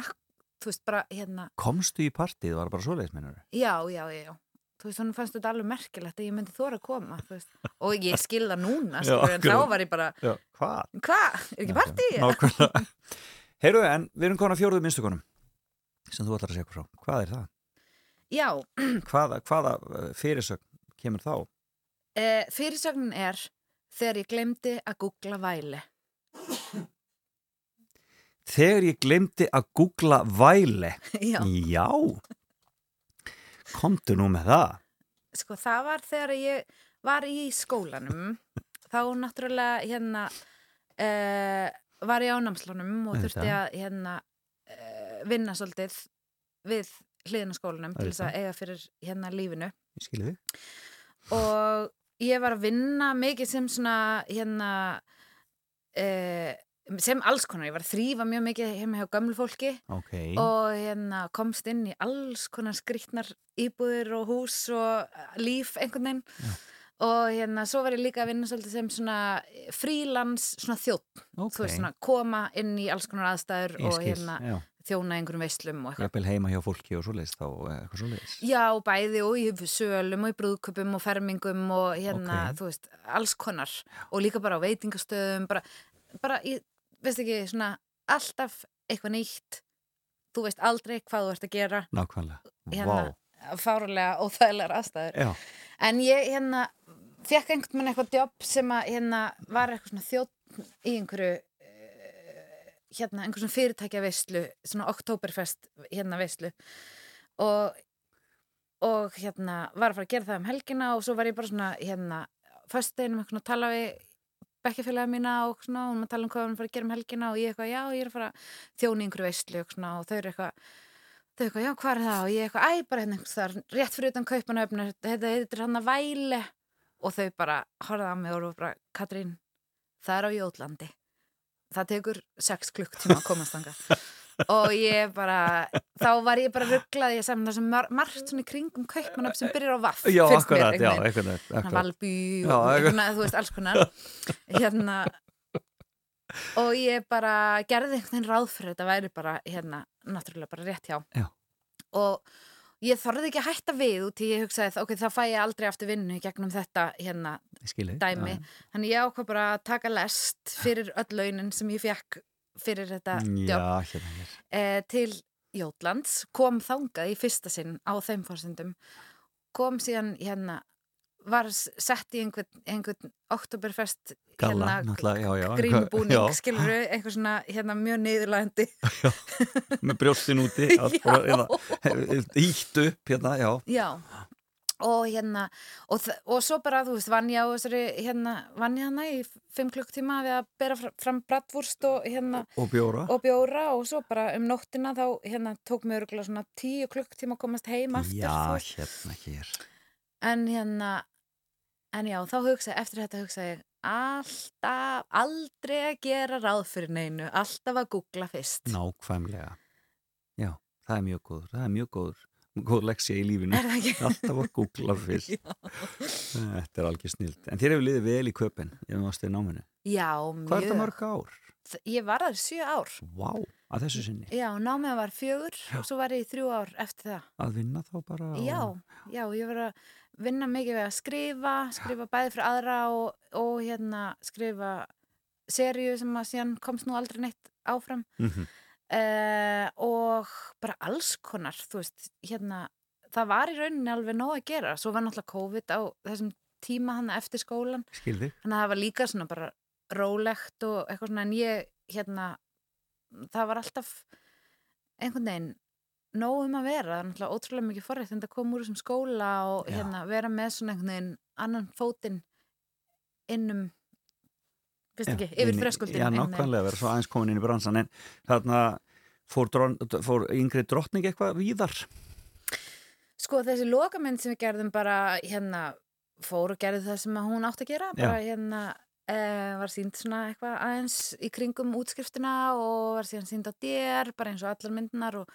Ak, þú veist, bara hérna komstu í partíð, það var bara svoleiðis minnur Já, já, já, já. Þú veist, hún fannst þetta alveg merkilegt að ég myndi þóra að koma. Og ég skilða núna, Já, en þá var ég bara, hvað? hvað, er ekki partí? nákvæmlega heyrðu, en við erum konar fjóruðu minnstugunum sem þú ætlar að segja okkur frá, hvað er það? Já, hvaða, hvaða eh, fyrirsögn kemur þá? e, fyrirsögnin er þegar ég glemdi að googla væli. þegar ég glemdi að googla væle Já, já komdu nú með það. Sko, það var þegar ég var í skólanum, þá náttúrulega hérna e, var ég á námslánum og þurfti að hérna e, vinna svolítið við hliðina skólanum til þess að eiga fyrir hérna lífinu. og ég var að vinna mikið sem svona hérna eh, sem alls konar, ég var að þrýfa mjög mikið heima hjá gömlu fólki ok, og hérna komst inn í alls konar skrýtnar íbúðir og hús og líf einhvern veginn. Og hérna svo var ég líka að vinna svolítið sem svona frílans svona þjótt, ok þú veist svona koma inn í alls konar aðstæður ég og skil, hérna já, þjóna einhverjum veislum og eitthvað. Heima hjá fólki og svoleiðis þá eh, eitthvað svoleiðis. Já, bæði og í sölum og í brúðköpum og fermingum og hérna, Ok. þú veist, alls konar. Og líka bara á veitingastöðum bara, bara í, veist ekki, svona alltaf eitthvað nýtt. Þú veist aldrei hvað þú ert að gera. Nákvæmlega, Hérna, vá. fárulega óþægilegar aðstæður. Já, en ég hérna fekk einhvern mann eitthvað jobb sem að hérna var eitthvað svona þjótt í einhverju eh, hérna einhver svona fyrirtækja veislu svona oktoberfest hérna veislu. Og og hérna var að fara að gera það um helgina og svo var ég bara svona hérna föstudeginum eitthvað svona að tala við bekkjafélaga mína og svona hún að tala um hvað hún fara að gera um helgina og ég eitthvað já ég er að fara að þjóna einhverju veislu og svona og þau eru eitthvað þau eitthvað já hvað er það? Og ég eitthvað æ bara hérna einhvers þar rétt fyrir utan kaupanöfnir þetta heitir hann að væli. Og þau bara horfða á mig og voru bara Katrín það er á Jótlandi. Það tekur sex klukktíma að komast þangað og ég bara þá var ég bara rugglað ég sem mar margt svona í kringum kaupmanöfn sem byrjar á vaff já akkurat, já, akkurat. Valby og þú veist, alls konar. Hérna og ég bara gerði einhvern veginn ráð fyrir þetta væri bara, hérna, náttúrulega bara rétt hjá. Já. og ég þorði ekki að hætta við út í ég hugsaði, ok, þá fæ ég aldrei aftur vinnu gegnum þetta, hérna, Ég skil þig, dæmi. Já, þannig ég ákvað bara að taka lest fyrir öll launin sem ég fekk fyrir þetta Já, hérna hér eh, til Jótlands, kom þangað í fyrsta sinn á þeim fórsendum kom síðan hérna var sett í einhvern, einhvern Oktoberfest Galla, hérna, náttúrulega, já, já grínbúning, já, skilur eitthvað svona hérna mjög niðurlægandi Með brjóstin úti allt Já. bara, hérna, Ítt upp, hérna, já. Já og hérna og, og svo bara, þú veist, vann ég á þessari hérna, vann ég hana í fimm klukktíma við að bera fr- fram bratwurst og hérna Og bjóra. og bjóra og svo bara um nóttina þá hérna tók mig örgulega svona tíu klukktíma að komast heim aftur Já, þú hérna hér. En hérna en já, þá hugsaði, eftir þetta hugsaði ég alltaf, aldrei að gera ráð fyrir neinu, alltaf að googla fyrst. Nákvæmlega. Já, það er mjög góður, það er mjög góður góð leksja í lífinu. Það? Alltaf að googla fyrst. Þetta er algjör snilt En þér hefur liðið vel í náminu. Já, Hvað er mjög. mörg ár? Ég var þar í sjö ár. Vá, að þessu sinni? Já, námið var fjögur og svo var ég þrjú ár eftir það. Að vinna þá bara já, já, ég var að vinna mikið við að skrifa skrifa bæði fyrir aðra og, og hérna skrifa seríu sem að síðan komst nú aldrei neitt áfram. Mhm. Uh, og bara alls konar þú veist, hérna það var í rauninni alveg nóg að gera. Svo var náttúrulega COVID á þessum tíma hann eftir skólan, Skil þig þannig að það var líka svona bara rólegt og eitthvað svona en ég, hérna það var alltaf einhvern veginn nóg um að vera, það er náttúrulega ótrúlega mikið forrætt að koma úr þessum skóla og Já. hérna vera með svona einhvern veginn annan fótinn innum Já, ekki, yfir inn í- þröskuldin Já, nákvæmlega, vera svo aðeins komin inn í bransan En þarna fór, dron, fór yngri drottning eitthvað víðar? Sko þessi lokamynd sem við gerðum bara hérna fór og gerði það sem hún átt að gera bara hérna uh, var sínd svona eitthvað aðeins í kringum útskriftina og var síðan sínd á dér bara eins og allar myndinar og,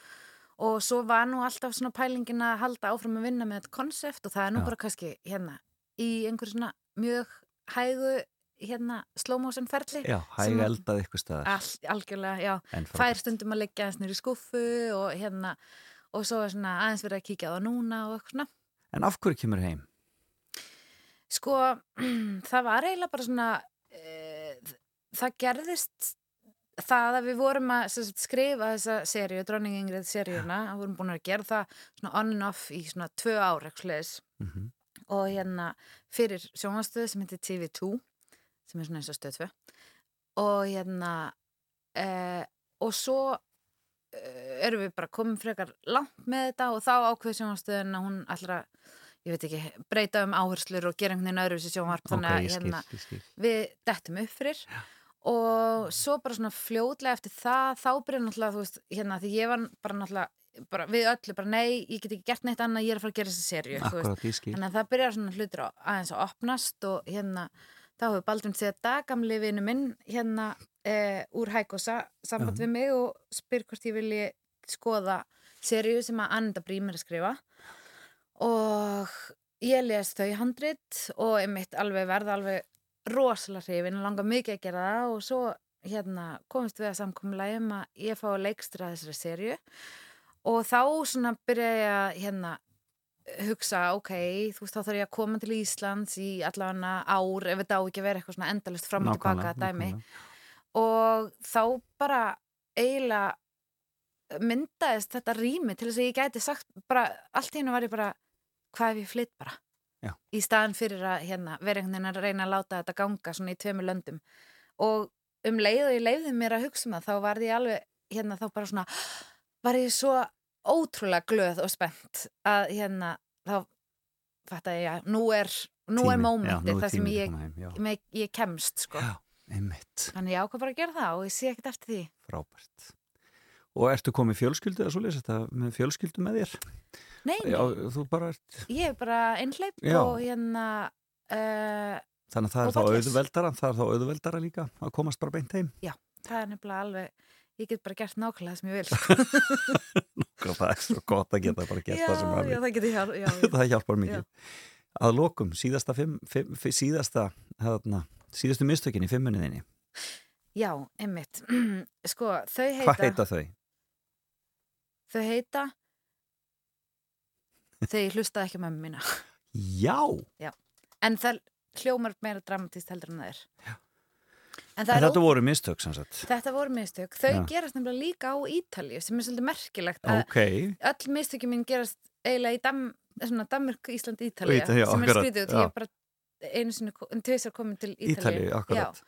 og svo var nú alltaf svona pælingin að halda áfram að vinna með þetta konsept og það er nú Já. bara kannski hérna í einhver svona mjög hægu hérna slow motion ferli Já, hæg að- eldað eitthvað staðar. All, algjörlega, já. Fær stundum að leggja aðeins nýri skuffu og hérna og svo er svona aðeins verið að kíkja það núna og eitthvað svona. En af hverju kemur heim? Sko, það var eiginlega bara svona, uh, það gerðist það að við vorum að sagt, skrifa þessa seríu, Dronning Ingrid seríuna, við vorum búin að gera það svona on and off í svona tvö ár eksleis Mm og hérna fyrir sjónvastöðu sem heitir TV2 sem er svona eins og stöð 2 og hérna uh, og svo uh, erum við bara komin frekar langt með þetta og þá ákveð sjónvastöðun að hún allra ég veit ekki, breyta um áherslur og gera einhvern veginn öðru sér sjónvarp. Ok, þannig að skil, hérna, ég skil. við dettum upp fyrir. Og svo bara svona fljótlega eftir það þá byrja náttúrulega, þú veist, hérna því ég var bara náttúrulega, bara, við öllu bara nei, ég get ekki gert neitt annað, ég er að fara að gera þessa skil. Þannig að það byrjar svona hlutir á, aðeins að opnast og hérna, þá hefur Baldvin Seta gamli vinu minn, hérna eh, úr Hækosa, samband við mig og spyr hvort ég vilji skoða serju sem að Ananda Brím er að skrifa. Og ég les þau handrit og einmitt alveg verða alveg rosalega hrifin og langar mikið að gera það og svo hérna komist við að samkomlega um að ég fá að leikstra þessari serju og þá svona byrja ég að hérna hugsa, ok, þú veist þá þarf ég að koma til Íslands í allavega ár ef þetta á ekki að vera eitthvað svona endalist fram og tilbaka dæmi. og þá bara eiginlega myndaðist þetta rými til þess að ég gæti sagt bara, allt hennu var ég bara hvað ef ég flytt bara? Já. í staðan fyrir að hérna, vera einhvern veginn að reyna að láta þetta ganga svona í tveimur löndum. Og um leið og ég leiði mér að hugsa um það þá var ég alveg hérna þá bara svona var ég svo ótrúlega glöð og spennt að hérna þá fattaði ég að nú er nú er já, nú er það sem ég, heim, já. ég, kemst sko. Já, þannig ég ákvað bara að gera það og ég sé ekkert eftir því frábært Og ertu komið fjölskyldu eða svoleiðis þetta með fjölskyldu með þér? Nei, Já, bara ert ég er bara einhleip Já. og hérna uh, Þannig að það er þá auðveldara, það er þá auðveldara líka að komast bara beint heim. það er nefnilega alveg ég get bara gert nákvæmlega það sem ég vil. Og það er svo gott að geta bara gert það sem maður já, það hjálp já, já. Það hjálpar mikið. Að lokum, síðasta, fimm, fimm, fi- síðasta, hérna, síðastu mistökin í fimmunniðinni. já, einmitt sko, þau heita, Hvað heita þau? þau heita þau hlustaði ekki á mömmu mína Já! en það hljómar meira dramatist heldur en það er Já. En En þetta voru mistök sem sagt. Þetta voru mistök. Þau Já. gerast nefnilega líka á Ítalíu sem er svolítið merkilegt að Ok, öll mistökjum mín gerast eiginlega í Dam, svona Danmörk, Ísland, Ítalíu Íta- já, sem er skrítið út. já. Ég er bara einu sinni, en tvisar komin til akkurat. Já.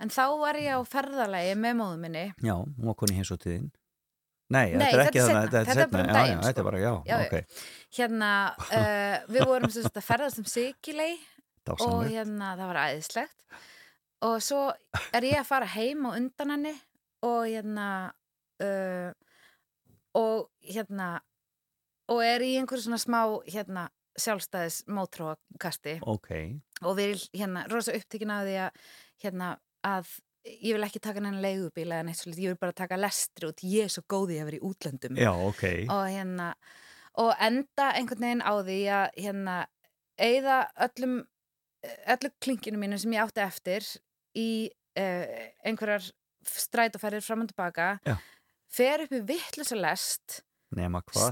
En þá var ég á ferðalagi með móðu minni. Já, hún var koni hins og tíðin. Nei, Nei, þetta er þetta ekki þannig, seinna. þetta er Þetta bara um Já, já, þetta sko. er bara, já, Já, já. ok. Hérna, uh, við vorum sagt að ferðast um Sikilei og hérna, það var æðislegt. Og svo er ég að fara heim á undan henni og hérna, uh, og hérna, og er í einhverju svona smá, hérna, sjálfstæðis mótróakasti Ok, og við erum hérna rosa upptekin af því að hérna að ég vil ekki taka nennan leigubíla eða neitt svolítið, ég vil bara taka lestri út, ég er svo góð í að vera í útlöndum. Já, ok. og hérna og enda einhvern veginn á því að hérna eigða öllum öllu klinkinu mínu sem ég átti eftir í uh, einhverjar strætóferðir fram og tilbaka Já. fer upp í vittlusa lest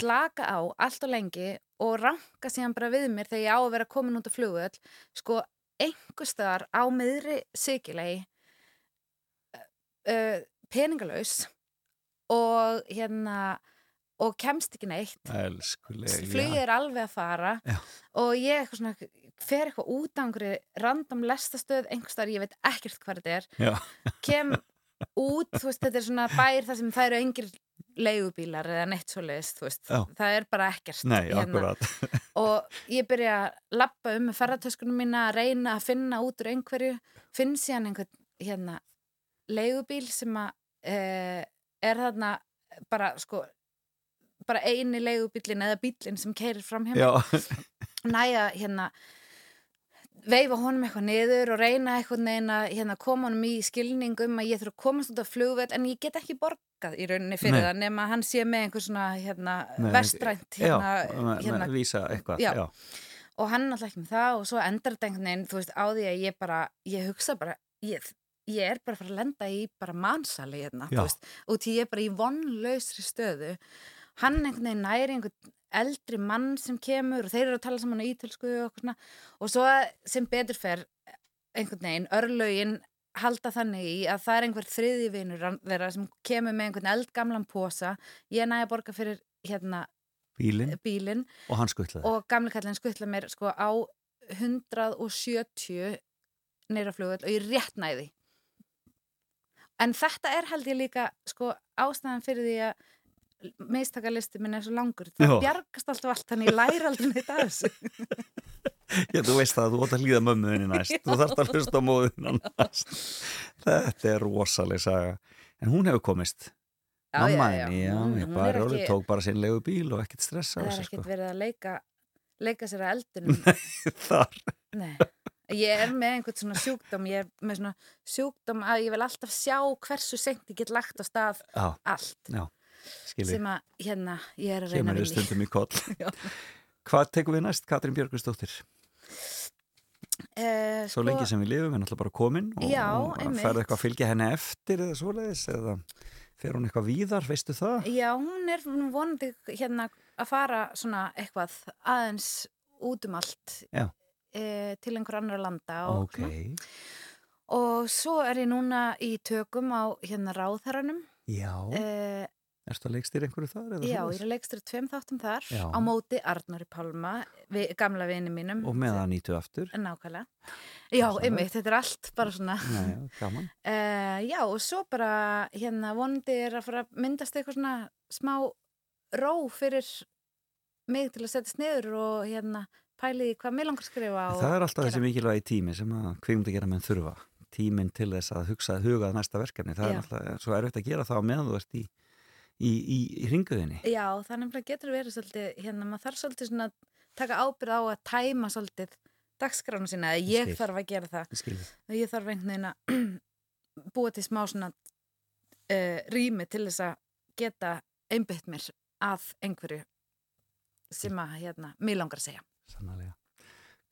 slaka á allt og lengi og ranka síðan bara við mér þegar ég á að vera komin út af flugvöld sko einhverstaðar á miðri sigilegi uh, peningalaus og hérna og kemst ekki neitt flugið er alveg að fara Já. og ég eitthvað svona fer eitthvað út á einhverju random lestastöð einhverstaðar, ég veit ekkert hvað þetta er Já, kem út, þú veist, þetta er svona bær þar sem það eru engir leigubílar eða neitt svo leiðist, þú veist, Já. það er bara ekkert nei, hérna. og ég byrja að lappa um með ferratöskunum mína að reyna að finna út úr einhverju finn síðan einhvern hérna leigubíl sem að uh, er þarna bara sko bara eini leigubílin eða bílin sem keirir fram hjá Já, næja hérna veifa honum eitthvað niður og reyna eitthvað neina hérna koma honum í skilning um að ég þurfa að komast út af flugveld en ég get ekki borgað í rauninni fyrir Nei. það nema hann sé með einhver svona hérna Nei, vestrænt hérna, já, hérna vísa eitthvað. Já. Já. og hann alltaf ekki með það og svo endar þetta einhvern veginn þú veist á því að ég bara ég hugsa bara ég, ég er bara að fara að lenda í bara mannsali hérna þú veist, og því ég er bara í vonlausri stöðu hann einhvern veginn næri einhvern eldri mann sem kemur og þeir eru að tala saman á ítölsku og og svo sem betur fer einhvern veginn örlögin halda þannig í að það er einhver þriði vinur þeirra sem kemur með einhvern eldgamlan posa. Ég næði að borga fyrir hérna Bílinn. bílinn. Og hann skuttlaði. og gamli kallinn skuttla mér sko á 170 neyra flugvöld og ég rétt næði en þetta er held ég líka sko ástæðan fyrir því að mistakalisti minn er svo langur það Já. bjargast alltaf allt þannig ég læri aldrei neitt af þessu Já, þú veist það, þú ótt að hlýða mömmuðinni næst. Þú þarfst að hlusta á móðina næst. Þetta er rosaleg saga. En hún hefur komist. Já, Mamma já, já. já, ég bara ekki- tók bara sinn legu bíl og ekkert stressa það er ekkert sko. verið að leika leika sér að eldunum Þar. Nei. ég er með einhvern svona sjúkdóm ég er með svona sjúkdóm að ég vil alltaf sjá hversu seint ég get lagt á stað Já, allt já, skilji. sem að hérna ég er að reyna í. stundum í koll. Hvað tekum við næst, Katrín Björgustóttir? Eh, Svo lengi sem við lifum, við erum alltaf bara komin og, Já, og ferðu eitthvað að fylgja henni eftir eða svoleiðis eða fer hún eitthvað víðar, veistu það? Já, hún er vonandi hérna að fara svona eitthvað aðeins út um allt e, til einhver annar landa og, Ok, svona. og svo er ég núna í tökum á hérna ráðherranum e, Erstu að leikstýra einhverju þar? Já, ég er leikstur tveim þáttum þar Já. á móti Arnóri Pálma, vi, gamla vini mínum. Og með það nýtu aftur? Nákvæmlega. Já, einmitt, þetta er allt bara svona. Já, já, gaman. Uh, já, og svo bara hérna vonandi er að fara að myndast eitthvað svona smá ró fyrir mig til að setjast niður og hérna pæli í hvað mér langar að skrifa Það er alltaf gera. þessi mikilvægi tími sem að kvikmynd að gera menn þurfa. Tíminn til þess að hugsa, huga að næsta verkefni. Það Já. er alltaf svo erfitt að gera það á meðan þú ert í, í, í, í ringuðinni. Já, það nefnilega getur verið svolítið, hérna maður þarf svolítið svona að taka ábyrð á að tæma svolítið dagskránu sína, eða ég skil. þarf að gera það Ég skil og ég þarf einhvern veginn að búa til smá svona uh, rými til þess að geta einbytt mér að einhverju sem að, hérna, mér langar að segja Sannarlega.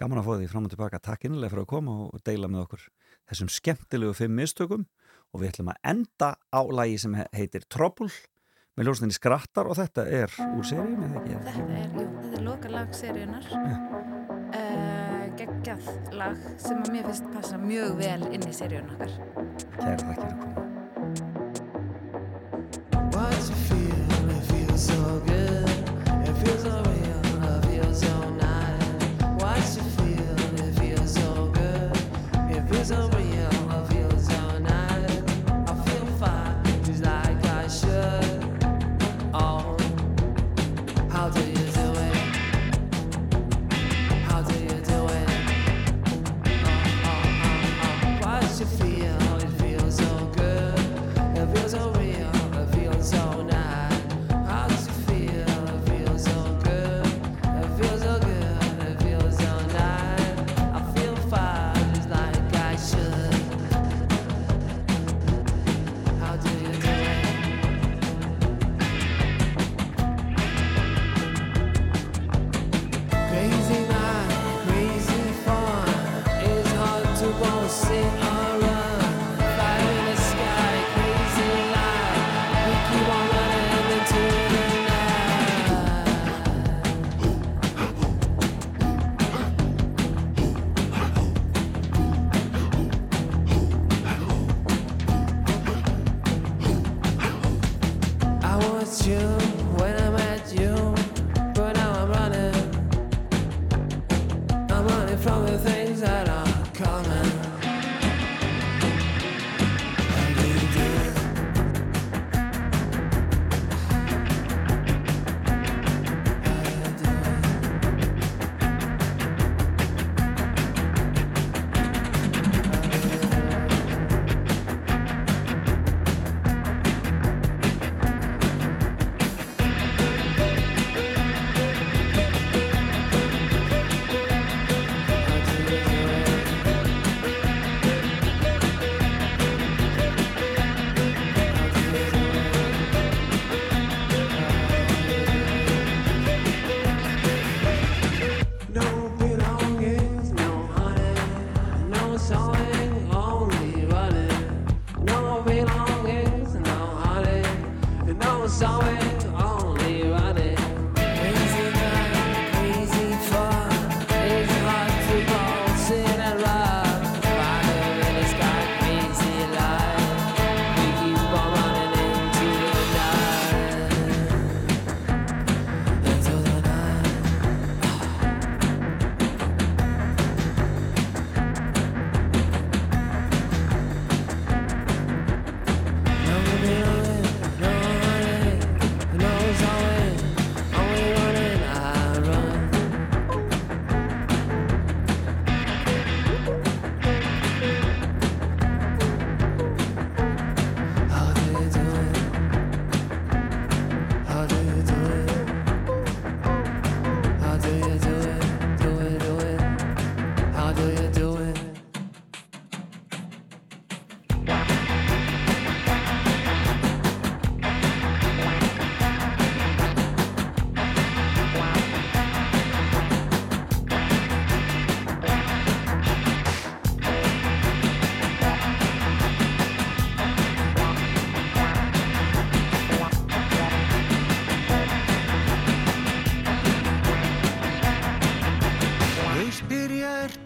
Gaman að fá því fram og tilbaka. Takk innilega fyrir að koma og deila með okkur þessum skemmtilegu fimm mistökum og við ætlum að enda á lagi sem he- heitir Trouble með ljósninni skrattar og þetta er úr seríunni, eða ekki? Þetta er, jú, þetta er loka lag seríunar uh, geggjað lag sem að mér finnst passa mjög vel inn í seríun okkar Kæra þakkir fyrir að koma. What's it feel? It feels so good.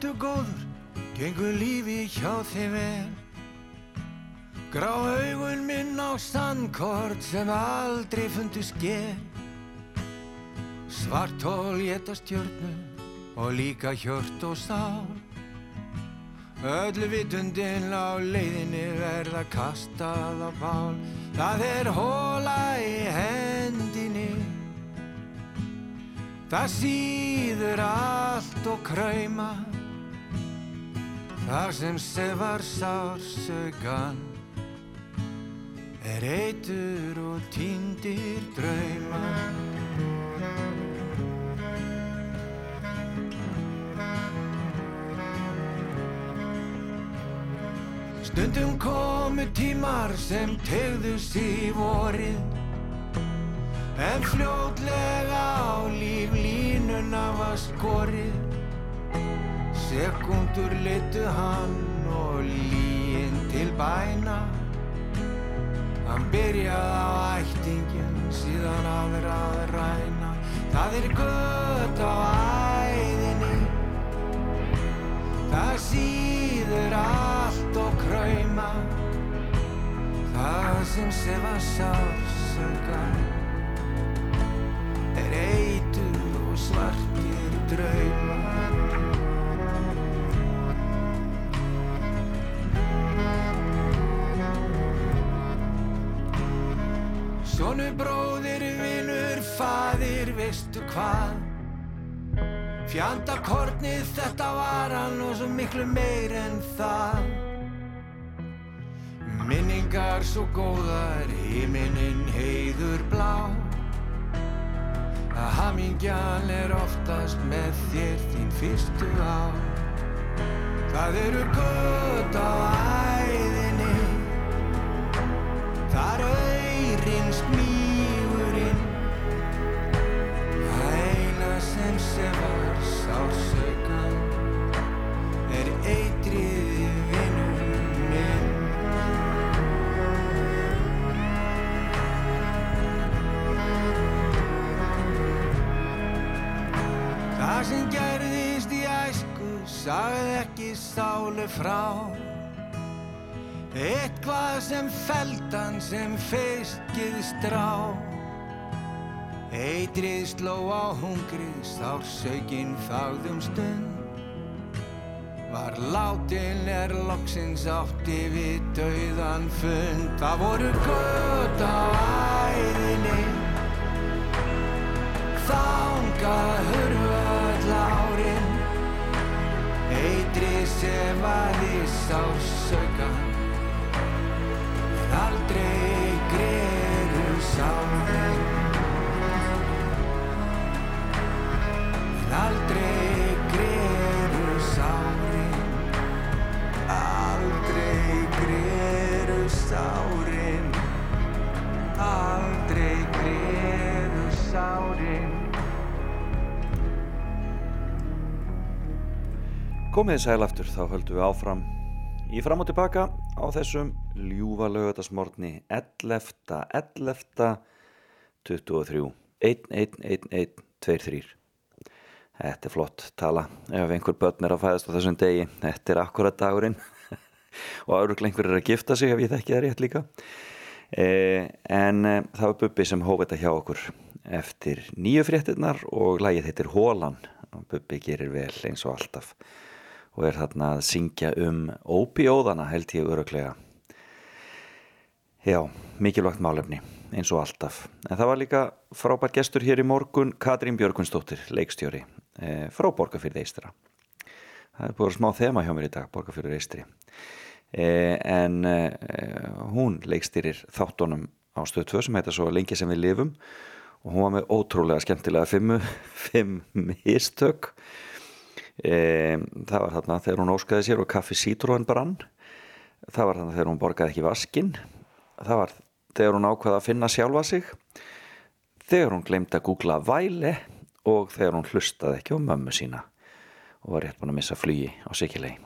Ertu góður, gengur lífi hjá þeim vel. Grá augun minn á sandkort sem aldrei fundu sker Svart hól geta stjörnu og líka hjört og sál Öllu vitundin á leiðinni verða kastað á bál Það er hóla í hendinni. Það síður allt og krauma Það sem sefar sársögan er eitur og týndir drauma Stundum komu tímar sem tegðu sig vorið En fljótlega á líflínuna var skorið Sekundur litu hann og líinn til bæna. Hann byrjaði á ættingin síðan aðra að ræna. Það er gött á æðinni. Það síður allt og krauma. Það sem sefa sársöka Er eitur og svartir drauma Sónu bróðir, vinur, faðir, veistu hvað? Fjandakornið þetta var hann og svo miklu meir en það. Minningar svo góðar, himinin heiður blá. Að hamingjan er oftast með þér þín fyrstu á Það eru gött á æðinni Þar auðrin smígurinn Það eina sem sefar sársökan er eitrið í vinnum minn. Það sem gerðist í æsku sagði ekki sálu frá Eitthvað sem feldan sem feiskið strá. Eitrið sló á hungrið, sársökin þáðum stund. Var látin er loksins átti við dauðan fund. Það voru gött á æðinni. Þangað hurfa öll árin. Eitrið sem aði sársökan Komið sæl aftur, þá höldum við áfram í fram og tilbaka á þessum ljúfa lögatarsmorni 11. 11. 23 1, 1, 1, 1, 2, 3 Þetta er flott tala. Ef einhver börn er að fæðast á þessum degi þetta er akkurat dagurinn. Og öruglega einhver er að gifta sig ef ég þekki það rétt líka. Eh, en eh, það var Bubbi sem hóf þetta hjá okkur eftir nýju fréttinnar og lagið heitir Hólan og Bubbi gerir vel eins og alltaf og er þarna að syngja um óbíóðana held ég öruglega Já, mikilvægt málefni eins og alltaf. En það var líka frábært gestur hér í morgun, Katrín Björgunsdóttir, leikstjóri, eh, frá Borgafyrði Eistra. Það er búin smá þema hjá mér í dag, Borgafyrði Eistri. Eh, en eh, hún leikstýrir þáttunum á stöðu 2 sem heita svo lengi sem við lifum og hún var með ótrúlega skemmtilega fimmu, fimm mistök. Eh, það var þarna þegar hún óskaði sér og kaffi sítrúan brann. Það var þarna þegar hún borgaði ekki vaskinn. Það var þegar hún ákvaða að finna sjálfa sig þegar hún glemdi að googla væle og þegar hún hlustaði ekki á mömmu sína og var rétt búin að missa flugi á sikilegi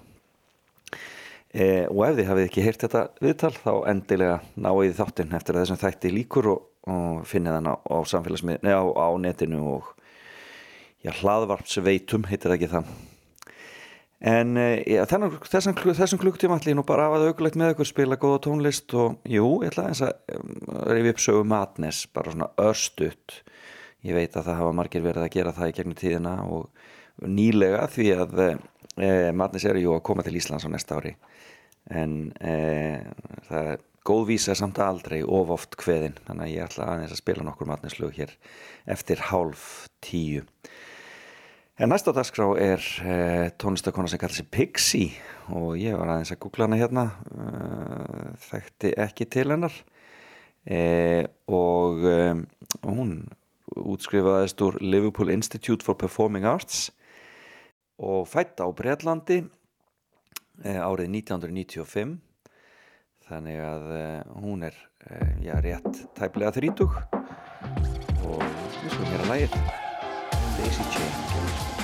e, og ef þið hafið ekki heyrt þetta viðtal þá endilega náið þáttinn eftir að þessum þætti líkur og, og finnið hann á, á á, á netinu og já, hlaðvarpsveitum heitir ekki það En uh, já, þennan, þessum, þessum klukktíma ætla ég nú bara að hafa það augulegt með ykkur spila góða tónlist og jú, ég ætla að um, rifja upp sögu Madness, bara svona örstutt. Ég veit að það hafa margir verið að gera það í gegnum tíðina og nýlega því að uh, Madness eru jú að koma til Íslands á næsta ári. En uh, það er góð vísa samt aldrei of oft kveðin, þannig að ég ætla aðeins að spila nokkur Madness lög hér eftir hálf tíu. En næsta dagskrá er uh, tónlistakona sem kallar sig Pixie og ég var aðeins að googla hana hérna, uh, þekkti ekki til hennar uh, og um, hún útskrifaðist úr Liverpool Institute for Performing Arts og fætt á Breitlandi uh, árið 1995 þannig að uh, hún er já, rétt tæplega þrítug og við skulum hér að lægið Daisy Chain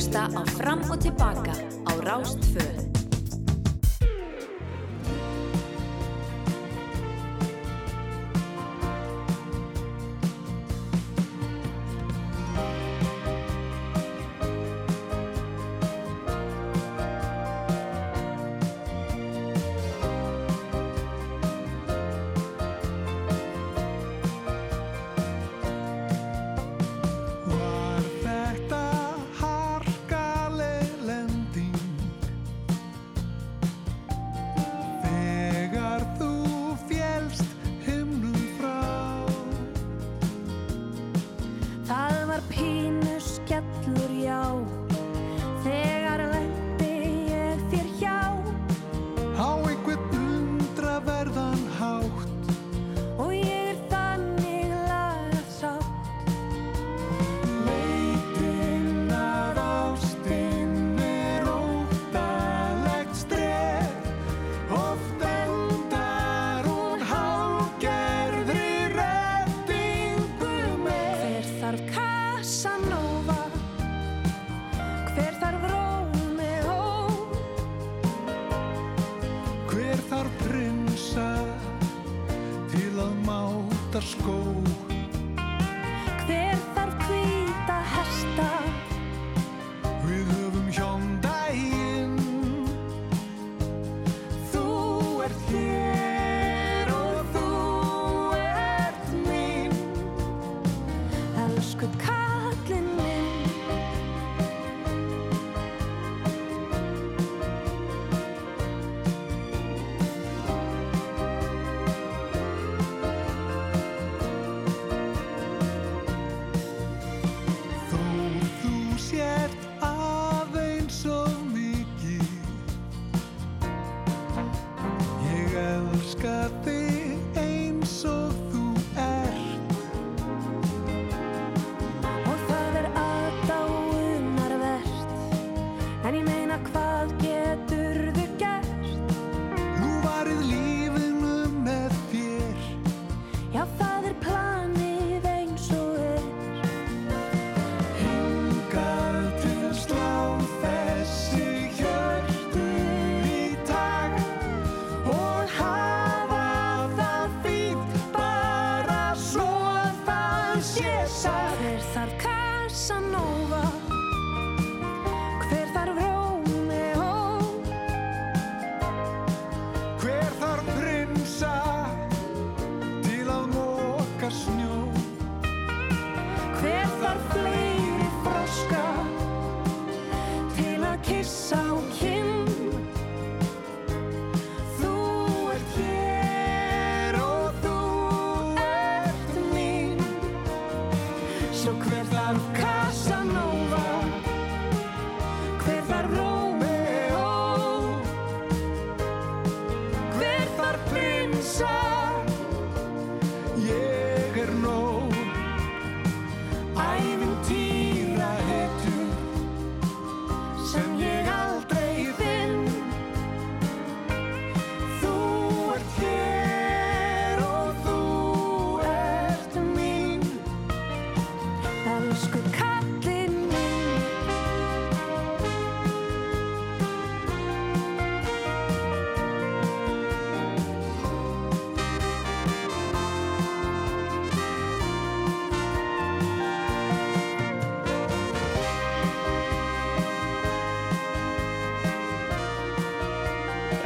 hlusta á Fram og Tilbaka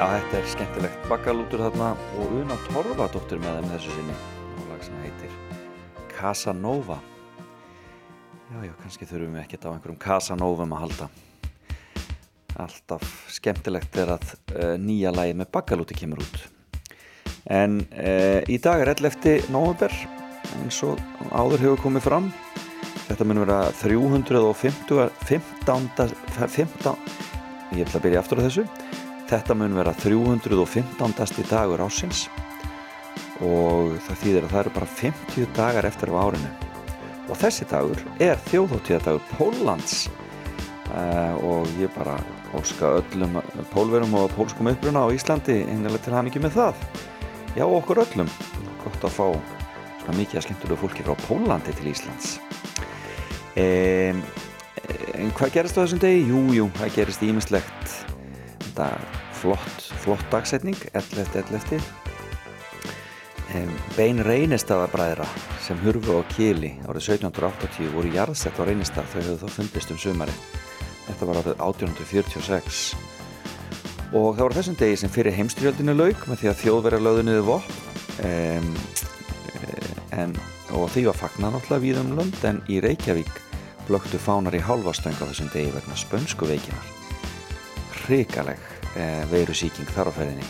Já, þetta er skemmtilegt. Bakkalútur þarna og Una Torfadóttir með þeim þessu sinni. Á lag sem heitir Casanova. Já, já, kannski þurfum við ekkert á einhverjum Casanovum að halda. Alltaf skemmtilegt er að uh, nýja lagi með bakkalúti kemur út. En uh, í dag er 11. november eins og áður hefur komið fram. Þetta mun vera 350 15, 15 ég ætla að byrja aftur á þessu Þetta mun vera 315. dagur ásins og það þýðir að það eru bara 50 dagar eftir á árinu. Og þessi dagur er þjóðhóttíðadagur Póllands. Uh, og ég bara óska öllum pólverum og pólskum uppruna á Íslandi einlega til hamingi með það. Já okkur öllum. Gott að fá svona mikið að skemmtilegu fólki frá Pólandi til Íslands. Um, en hvað gerist á þessum degi? Jú, jú, það gerist ímislegt þetta flott, flott dagsetning 11. 11. Um, Bein Reynistadabræðra sem hurfu á Kili árið 1780 voru jarðsett á Reynistad þau hefðu þá fundist um sumari þetta var árið 1846 og það var þessum degi sem fyrir heimstyrjöldinu lauk með því að þjóðverja lögðu niður vopn um, en, og því var fagnar náttúrulega við um lönd en í Reykjavík blöktu fánar í hálfastöng á þessum degi vegna spönsku veikinar hrikaleg eh, veirusíking þar á ferðinni.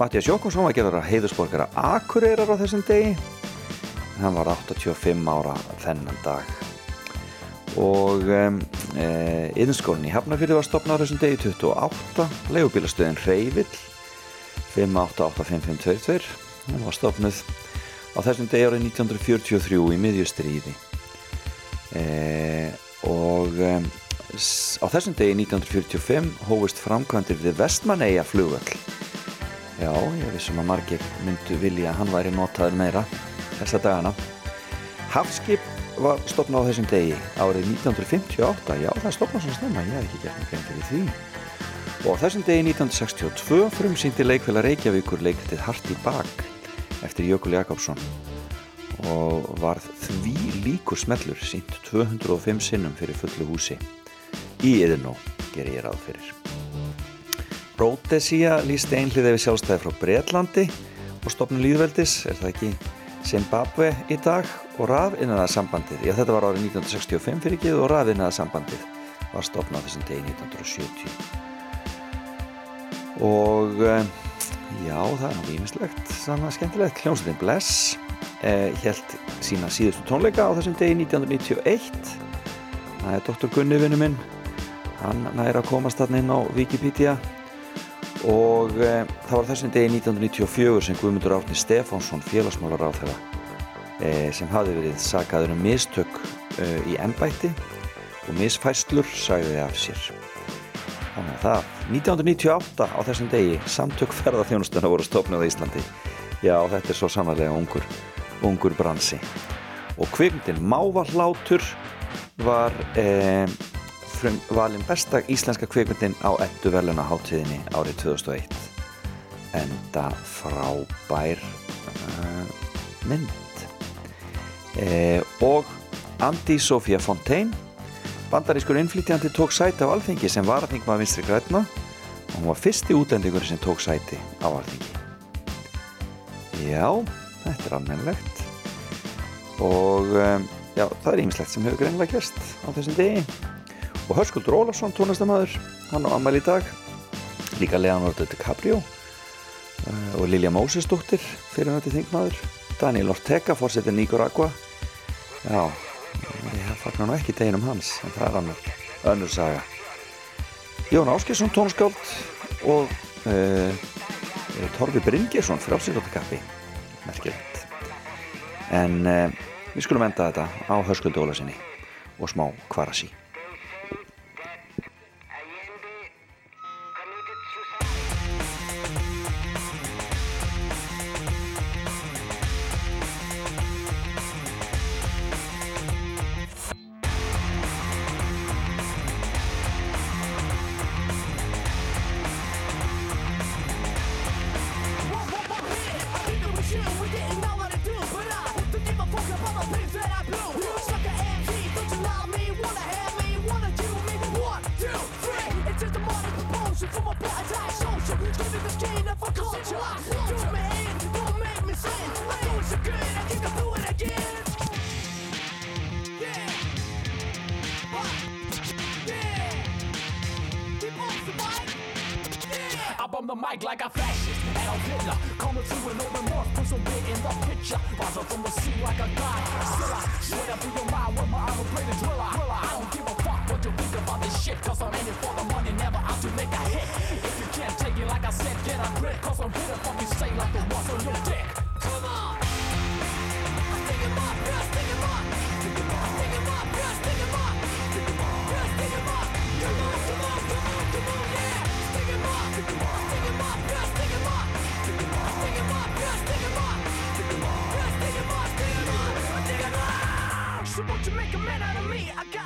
Mattias Jókonsson var gerður að heiðusborgara Akureyrar á þessum degi. Hann var 85 ára þennan dag. Og um, e, yðinskólinn í Hafnarfyrði var stopnað á þessum degi 28 leigubílastöðin Reyvill 5885522 hún var stopnuð á þessum degi árið 1943 í miðjustríði e, og á þessum degi 1945 hófust framkvæmdir við Vestmanneia flugvöll. Já, ég vissum að margir myndu vilja að hann væri notaður meira þessa dagana. Hafskip var stopnað á þessum degi árið 1958 já, það stopnað svona snemma, ég hef ekki gert mig grein fyrir því. Og á þessum degi 1962 frumsýndi leikfélag Reykjavíkur leikritið Hart í bak eftir Jökul Jakobsson og varð því líkur smellur sínt 205 sinnum fyrir fullu húsi í Yðurnó, ger ég ráð fyrir. Rhodesia lísti einhlið við sjálfstæði frá Breitlandi og stopnum líðveldis, er það ekki Zimbabwe í dag og rafinnaða sambandið, já þetta var árið 1965 fyrir ekki og rafinnaða sambandið var stopnað þessum degi 1970 og eh, já það er náttúrulega ímislegt svona skemmtilegt, hljómsveitin Bless eh, held sína síðustu tónleika á þessum degi 1991 það er Dr. Gunni vinnu minn hann næri að komast þarna inn á Wikipedia. Og e, það var þessum degi 1994 sem Guðmundur Árni Stefánsson félagsmálar á þeirra e, sem hafi verið sagaður um mistök e, í ennbætti og misfæslur sagði af sér. Þannig að það 1998 á þessum degi samtök ferðarþjónustuna voru stofnað á Íslandi. Já þetta er svo samanlega ungur ungur bransi. Og kvikmyndin Mávallátur var eh, frum, valin besta íslenska kvikmyndin á ettu veluna háttíðinni árið 2001 enda frábær uh, mynd. Eh, og Andi Sofía Fontaine bandarískur innflytjandi tók sæti á alþingi sem var aðþingma vinstri grætna og hún var fyrsti útlendingur sem tók sæti á alþingi. Já, þetta er almennlegt og um, já, það er ýmislegt sem hefur greinlega gerst á þessum degi og Hörskuldur Ólafsson, tónlistamæður hann á ammæli í dag. Líka Leonardo DiCaprio uh, og Lilja Mósesdóttir fyrir nætti þingmaður. Daniel Ortega, fórsetin Nicaragua já, ég fagnar nú ekki deginum hans en það er annar, önnur saga. Jón Áskilsson, tónskáld og uh, Torfi Bryngesson, frálsýrlóttakappi merkilegt. En uh, við skulum enda þetta á Hörskuldur Ólasinni og smá kvarasi get a grip, cause I'm here to fucking say like the ones on your dick. Come on! Stick him up, yeah, stick him up. Stick him up, stick him up, yeah, stick him up. Stick him up, yeah, stick him up. Come on, come on, come on, come on, yeah. Stick him up, stick him up, stick him up, yeah, stick him up. Stick him up, stick him up, yeah, stick him up. Stick him up, yeah, stick him up, stick him up, stick him up. So won't you make a man out of me? I got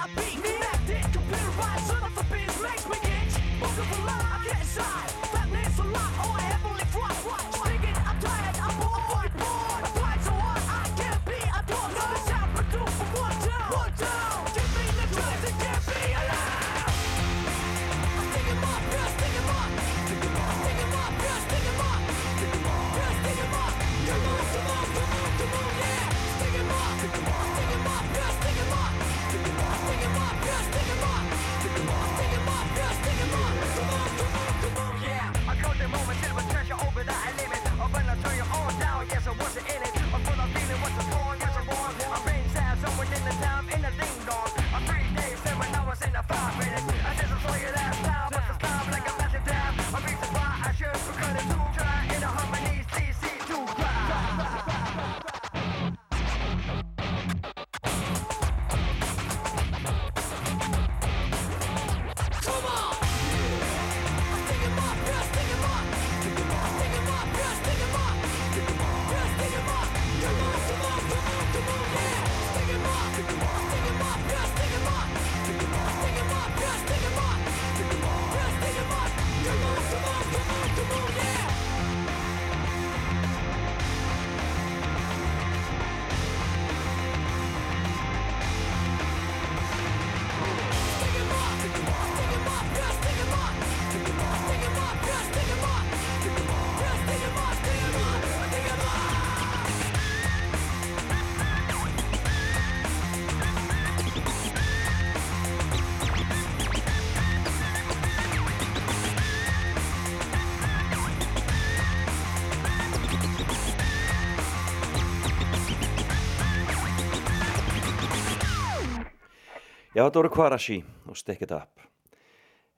Já, þetta voru Kvarashi og Stick It Up.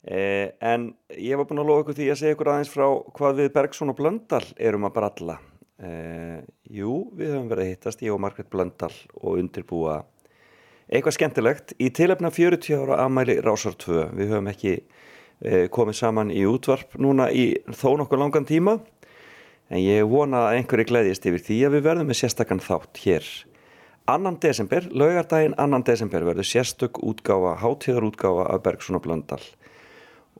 Eh, en ég var búinn að lofa ykkur því að segja ykkur aðeins frá hvað við Bergson og Blöndal erum að bralla. Eh, jú, við höfum verið að hittast, ég og Margret Blöndal og undirbúa eitthvað skemmtilegt í tilefna 40 ára amæli Rásar 2. Við höfum ekki eh, komið saman í útvarp núna í þó nokkuð langan tíma en ég vona að einhverju gleðist yfir því að við verðum með sérstakann þátt hér annan desember, laugardaginn annan desember verður sérstök útgáfa, hátíðarútgáfa af Bergson og Blöndal.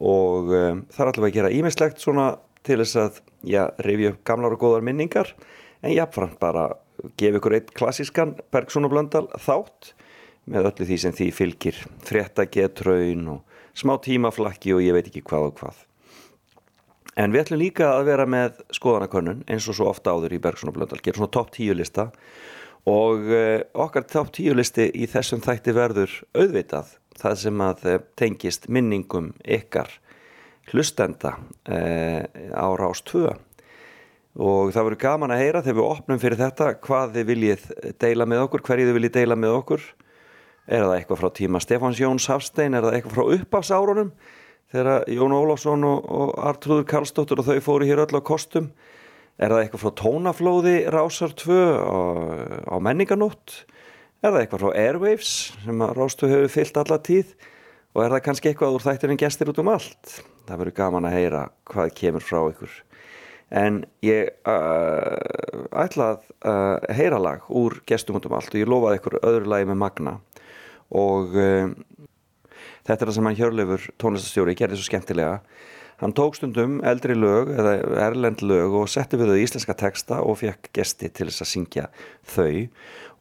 Og um, það er alltaf að gera ímislegt svona til þess að, já, reyfi upp gamlar og góðar minningar en jáfnframt bara gefa ykkur eitt klassískan Bergson og Blöndal þátt með öllu því sem því fylgir. Frettagetraun og smá tímaflakki og ég veit ekki hvað og hvað. En við ætlum líka að vera með skoðanakönnun eins og svo ofta áður í Bergson og Blöndal gera svona topp tíu lista og uh, okkar topp tíu listi í þessum þætti verður auðvitað það sem að uh, tengist minningum ykkar hlustenda uh, á Rás 2 og það verður gaman að heyra þegar við opnum fyrir þetta hvað þið viljið deila með okkur, hverju þið viljið deila með okkur. Er það eitthvað frá tíma Stefáns Jóns Hafstein, er það eitthvað frá uppafsárunum þegar Jón Ólafsson og, og Artrúður Karlsdóttur og þau fóru hér öll á kostum Er það eitthvað frá tónaflóði Rásar 2 á, á menninganótt? Er það eitthvað frá Airwaves sem að Rás 2 hefur fyllt alla tíð? Og er það kannski eitthvað úr þættirinn gestir út um allt? Það verður gaman að heyra hvað kemur frá ykkur. En ég uh, ætla að uh, heyra lag úr gestum út um allt og ég lofaði ykkur öðru lagi með Magna. Og uh, þetta er það sem hann Hjörleifur tónlistastjóri gerði svo skemmtilega Hann tók stundum eldri lög eða erlend lög og setti við þau íslenska texta og fekk gesti til þess að syngja þau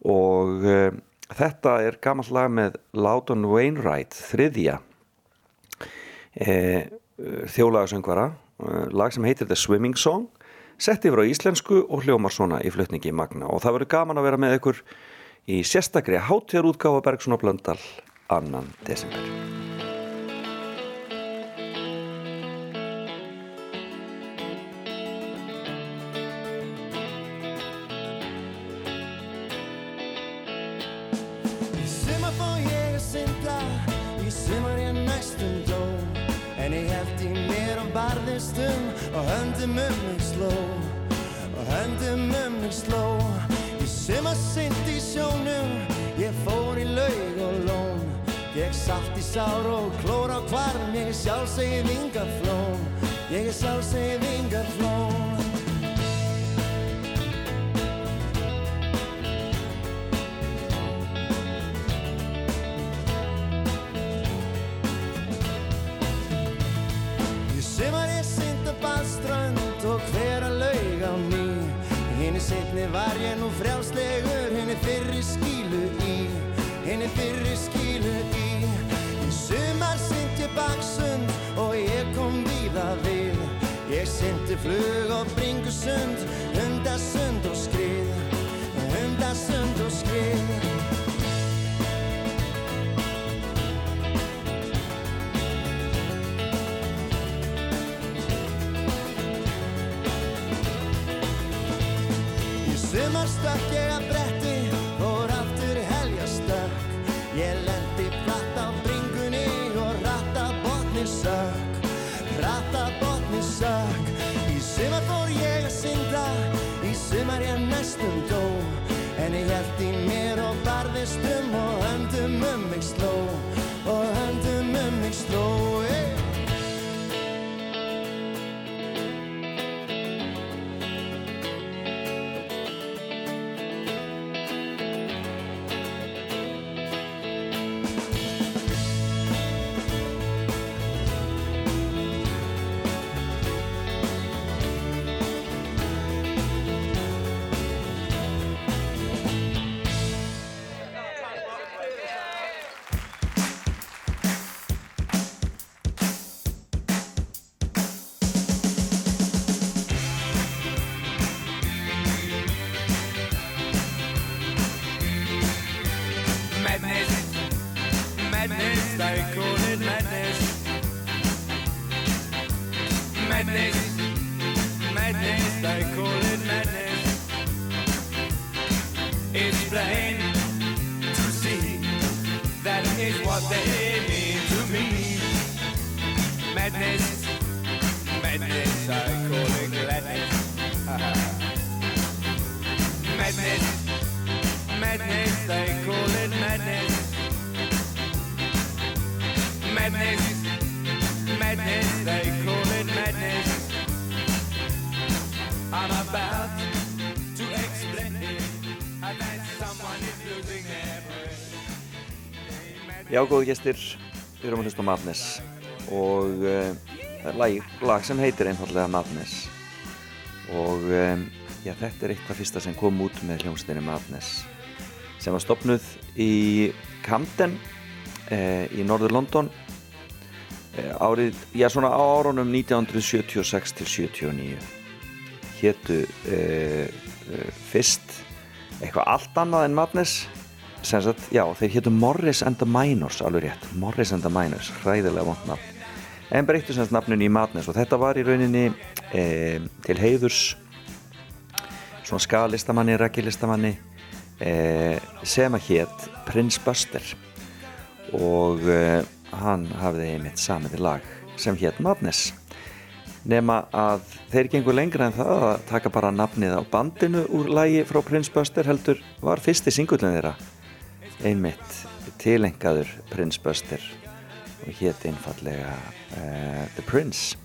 og uh, þetta er gammal lag með Loudon Wainwright, þriðja uh, þjólagasöngvara, uh, lag sem heitir The Swimming Song, setti yfir á íslensku og hljómar svona í flutningi í Magna og það verður gaman að vera með ykkur í sérstakri háttíðarútgáfa Bergson og Blöndal annan desember. Barðist um Og höndum um mig sló Og höndum um mig sló Í sumar synd í sjónum Ég fór í laug og lón Ég satt í sár og klór á kvarm Ég er sjálfsegi vingarflón Ég er sjálfsegi vingarflón setni var ég nú frjálslegur, henni fyrri skílu í Henni fyrri skílu í. Í sumar synd ég baksund og ég kom víða við. Ég syndi flug og bringusund, hundasund og skrið. Hundasund sumar stökk ég að bretti og aftur helja stökk Ég lendi platt á bringunni og ratta botni sökk. Ratta botni sökk. Í sumar fór ég að synda Í sumar ég næstum dó. En ég held í mér góðu gestir, við erum að hlusta á Madness og uh, það er lag, lag sem heitir einfallega Madness. Og um, já, þetta er eitt af fyrsta sem kom út með hljómsdeinni Madness sem var stopnuð í Camden uh, í norður London uh, árið, já svona á árunum 1976 til 79 hétu fyrst eitthvað allt annað en Madness sagt, já, þeir héttu Morris and the Minors, alveg rétt, Morris and the Minors hræðilega vond nafn. En breyttu sem sagt nafninu í Madness og þetta var í rauninni e, til heiðurs svona skalistamanni, rækilistamanni e, sem að hétt Prince Buster. Og e, hann hafði einmitt samiði lag sem hétt Madness. Nema að þeir gengur lengra en það að taka bara nafnið á bandinu úr lagi frá Prince Buster heldur var fyrsti singullin þeirra einmitt tilengaður Prince Buster og hétt einfallega uh, The Prince.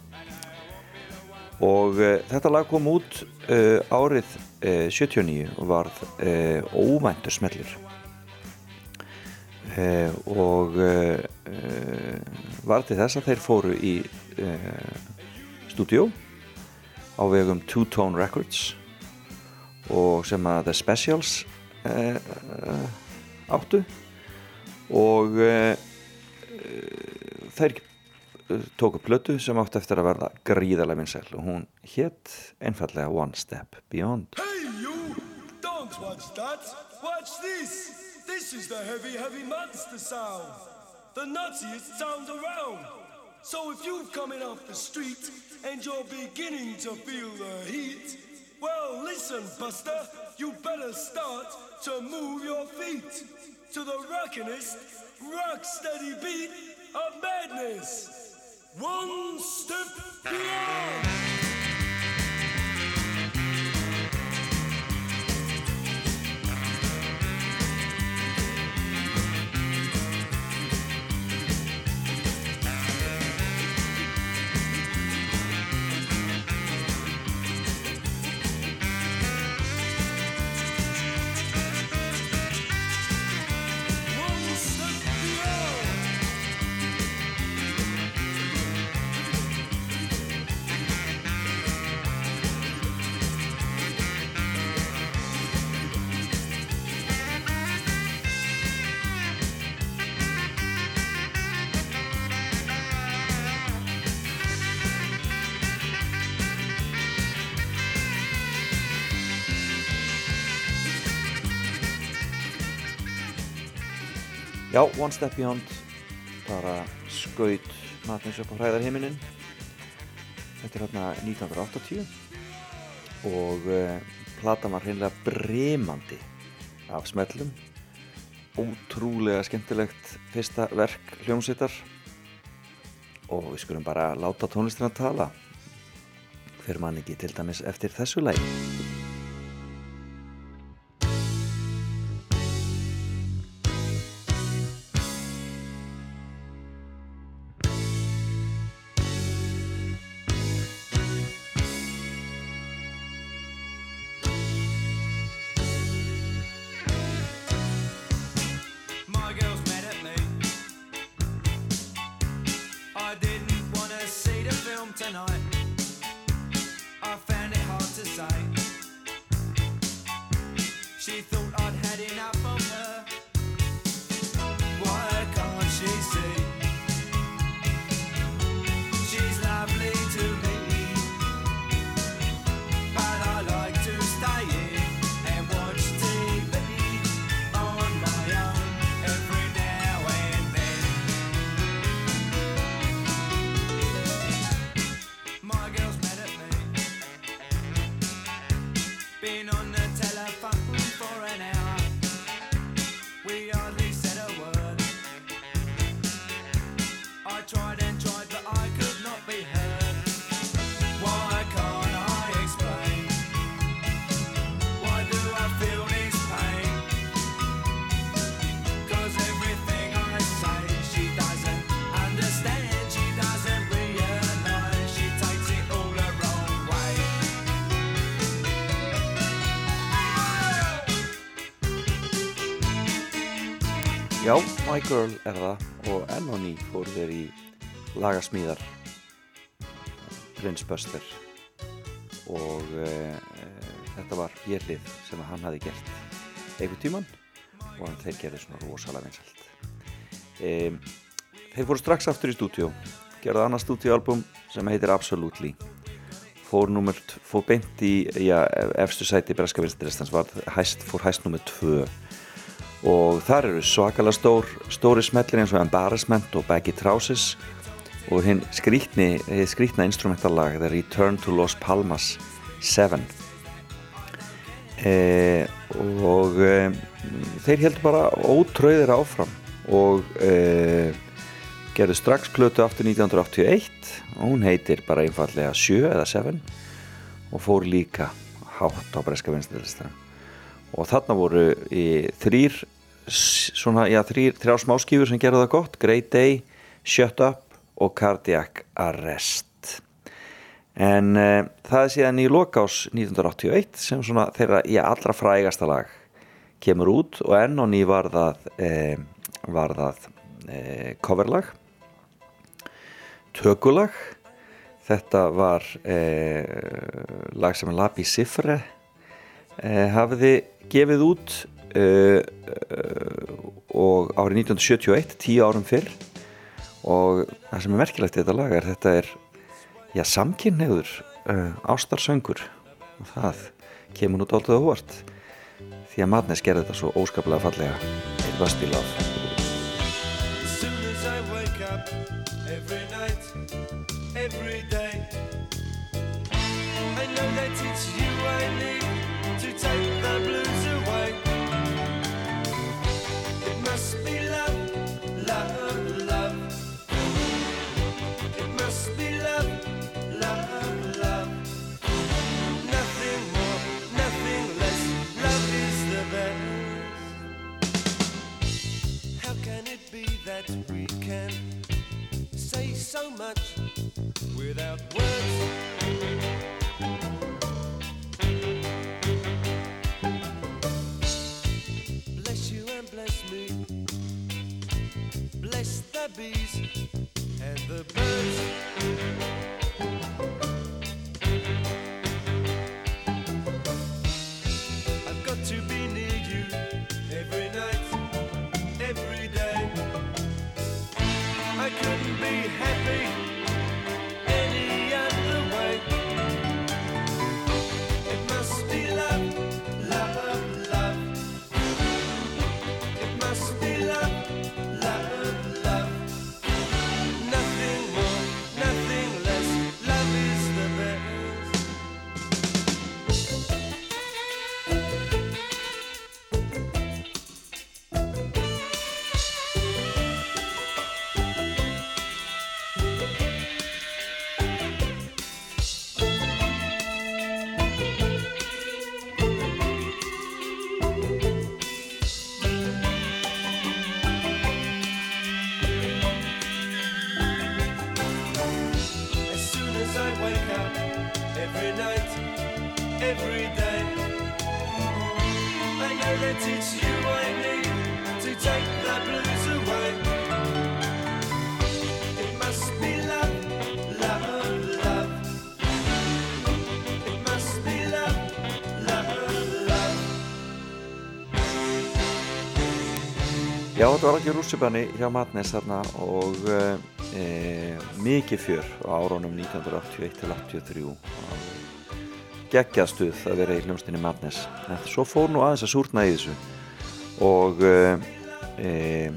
Og uh, þetta lag kom út uh, árið 79 og varð óvæntur smellur. Og var til þess að þeir fóru í stúdjó á vegum Two Tone Records og sem að The Specials áttu og uh, þeir tóku plötu sem átti eftir að verða gríðarlega vinsæl og hún hétt einfallega One Step Beyond Hey you! Don't watch that! Watch this! This is the heavy, heavy monster sound! The nuttiest sound around! So if you're coming off the street and you're beginning to feel the heat, well listen, Buster, you better start to move your feet to the rockinest, rock steady beat of madness. One step beyond. Já, One Step Beyond. Bara skaut matins upp á hræðarheiminin þetta er hérna 1980 og uh, platan var hreinlega brimandi af smellum. Ótrúlega skemmtilegt fyrsta verk hljómsveitar. Og við skulum bara láta tónlistina tala. Hver mann ekki til dæmis eftir þessu læg My Girl er það og enn og ný fór þeir í lagasmíðar Prince Buster. Og e, e, þetta var björlið sem hann hafi gert einhvern tíman og hann þeir gerði svona rosalega vinsalt e, Þeir fóru strax aftur í stúdíu gerði annað stúdíualbum sem heitir Absolutely. Fór fór beint í já, efstu sæti breska hæst, fór hæst nummer 2 og þar eru svakalega stór stóri smellir eins og Embarrassment og Baggy Trousers. Og hinn skrítni, skrítna instrumentallag The Return to Los Palmas 7 e, og e, þeir heldur bara ótröðir áfram og e, gerðu strax plötu aftur 1981 og hún heitir bara einfallega 7 eða 7 og fór líka hátt á breska vinsturilistan og þarna voru þrýr svona, já, þrýr, þrjá smáskífur sem gerðu það gott. Great Day, Shut Up og Cardiac Arrest. En uh, það er síðan í lokás 1981 sem svona þeirra í allra frægasta lag kemur út. Og enn og ný var það eh, var það eh, coverlag. Tökulag. Þetta var eh, lag sem Labi Sifre hafiði gefið út uh, uh, og árið 1971 tíu árum fyrr og það sem er merkilegt í þetta lag er þetta er já, samkynneður ástarsöngur. Og það kemur nút alltaf óvart því að Madness gerði þetta svo óskaplega fallega. It must we can say so much without words? Bless you and bless me. Bless the bees and the birds. Þetta var ekki rússibanni hjá Madness þarna og e, mikið fjör á árunum 1981 til 83 geggjastuð að vera í hljómsdynni Madness. En svo fór nú aðeins að súrna í þessu og e,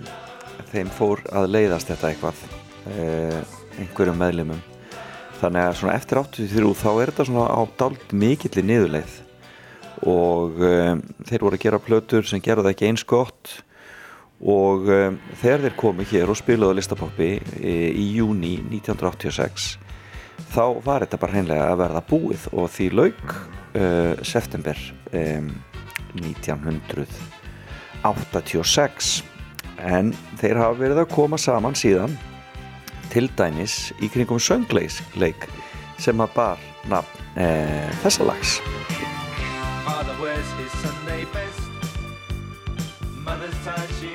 þeim fór að leiðast þetta eitthvað e, einhverjum meðlimum. Þannig að svona eftir 83 þá er þetta svona á dalt mikilli niðurleið og um, þeir voru að gera plötur sem gera það ekki eins gott og um, þegar þeir komu hér og spilaðu listapoppi í, í júni 1986 þá var þetta bara hreinlega að verða búið og því lauk uh, september um, 1986 en þeir hafa verið að koma saman síðan til dæmis í kringum söngleik sem að bar nafn uh, þessa lags Father wears his Sunday best. Mother's tired, she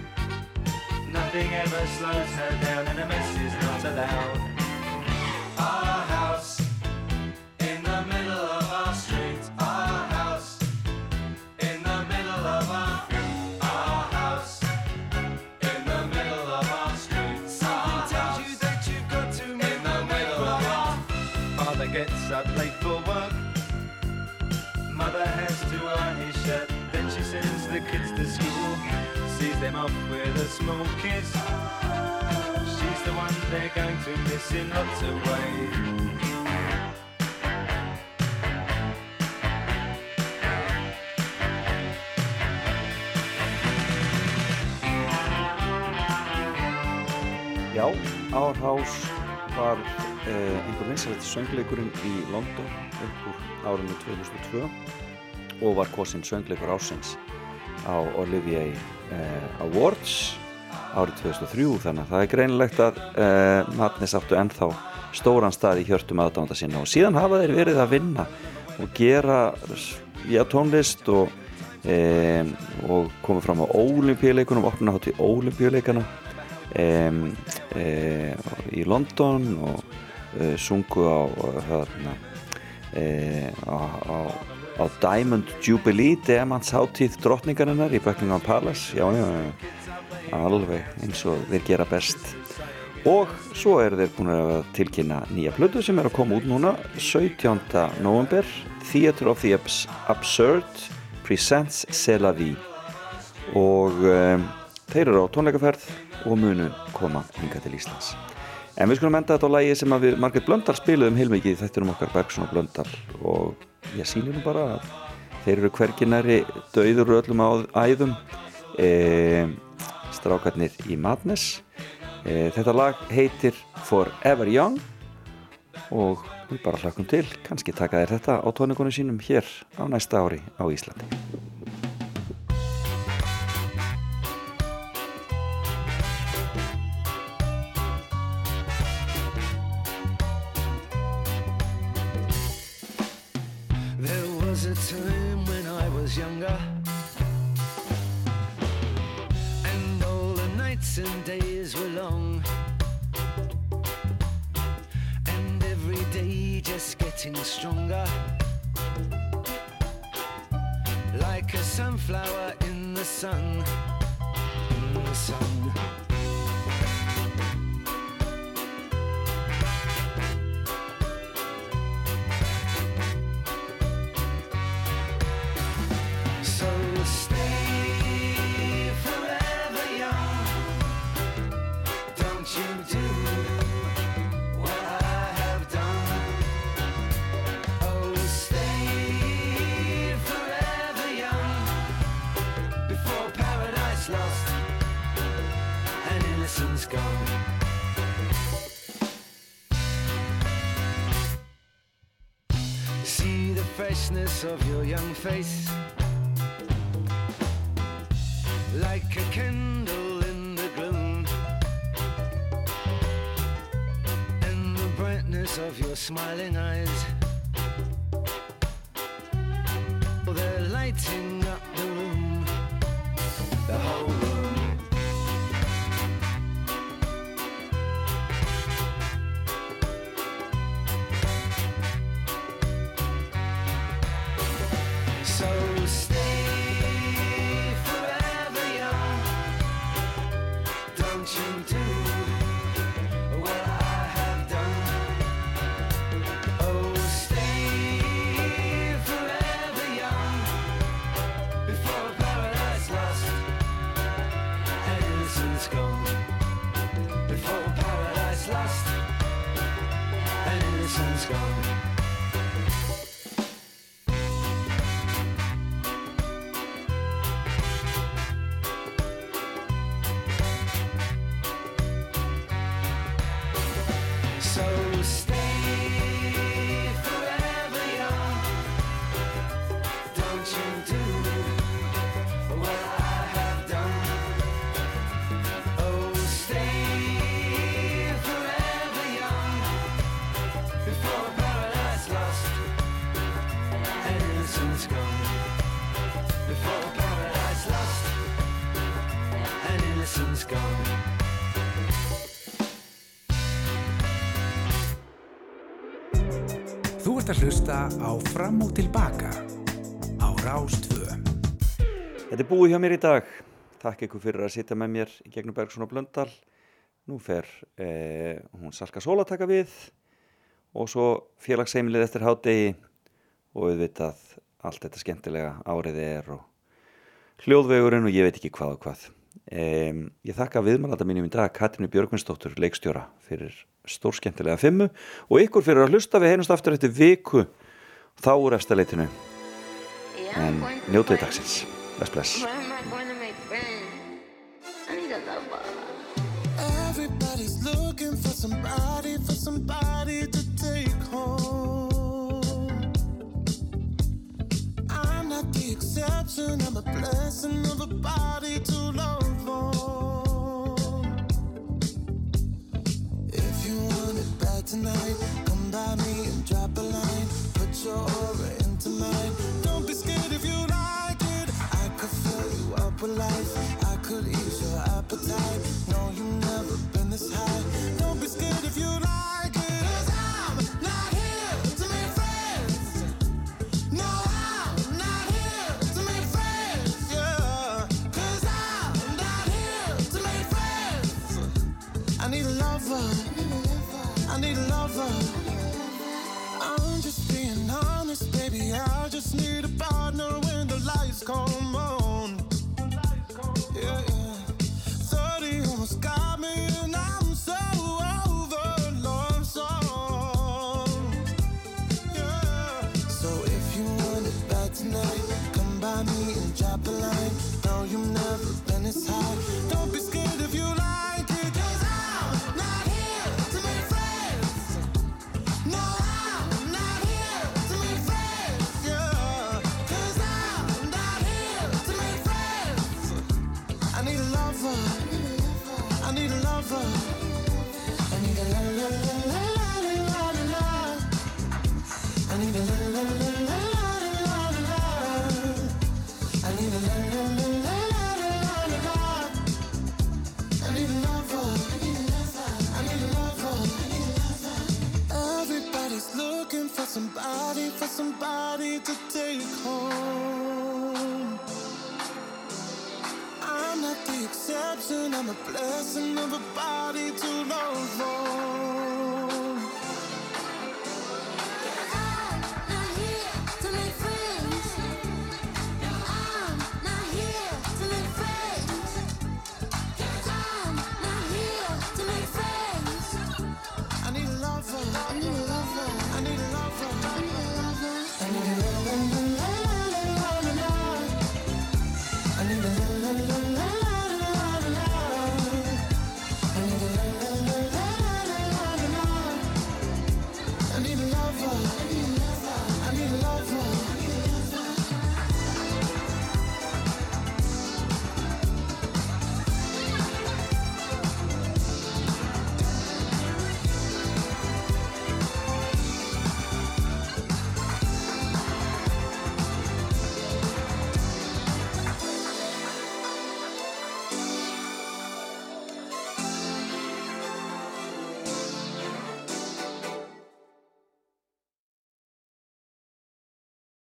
Nothing ever slows her down, and a mess is not allowed. Our house in the middle of our street. Our house in the middle of our our house in the middle of our street. Something tells you that you've got to in the middle of our Father gets up late for work. Mother has to iron his shirt. Then she sends the kids to school. Sees them off with a small kiss. She's the one they're going to miss in lots of ways. Já, House var uh, einhver vinsarlega söngleikurinn í London upp úr árinu 2002 og var kosin söngleikur ásins á Olivier uh, Awards árið 2003 þannig að það er greinilegt að uh, Madness áttu ennþá stóran stað í hjörtum aðdánda sinna og síðan hafa þeir verið að vinna og gera já, tónlist og, um, og komið fram á ólimpíuleikunum opna hátt í ólimpíuleikana um, um, í London og sungu á hérna á, á, á Diamond Jubilee demantsháttíð drottningarinnar í Buckingham Palace. Já, já, já, alveg eins og þeir gera best. Og svo eru þeir búin að tilkynna nýja plötu sem er að koma út núna 17. november Theatre of the Abs Absurd Presents C'est la Vie. Og um, þeir eru á tónleikaferð og munu koma hinga til Íslands. En við skulum enda þetta á lægi sem að við Margrét Blöndal spiluðum heilmikið þetta um okkar Bergson og Blöndal. Og ég sýnir nú bara að þeir eru hverginari döður öllum á æðum. E, strákarnir í Madness. E, þetta lag heitir Forever Young og við bara hlakum til. Kannski taka þér þetta á tónleikunum sínum hér á næsta ári á Íslandi was a time when I was younger. And all the nights and days were long. And every day just getting stronger. Like a sunflower in the sun. In the sun of your young face like a candle in the gloom, and the brightness of your smiling eyes. They're lighting að hlusta á Fram og Tilbaka á Rástvö. Þetta er búið hjá mér í dag. Takk ykkur fyrir að sitja með mér í gegnum Bergson og Blöndal. Nú fer eh, hún Salka Sól að taka við og svo félagsseimlið eftir hádegi og auðvitað allt þetta skemmtilega árið er og hljóðvegurinn og ég veit ekki hvað og hvað. Um, ég þakka viðmælanda mínum í dag Katrínu Björgvinsdóttur, leikstjóra fyrir stórskemmtilega fimmu og ykkur fyrir að hlusta. Við heinust aftur eftir viku. Þá úr efsta leitinu en njótið dagsins. Bless bless. Everybody's looking for somebody, for somebody to take home. I'm not the exception, I'm a blessing of a body to love tonight, come by me and drop a line. Put your aura into mine. Don't be scared if you like it. I could fill you up with life. I could ease your appetite. No, you've never been this high. Don't be scared if you Come. for somebody to take home. I'm not the exception, I'm a blessing of a body to love.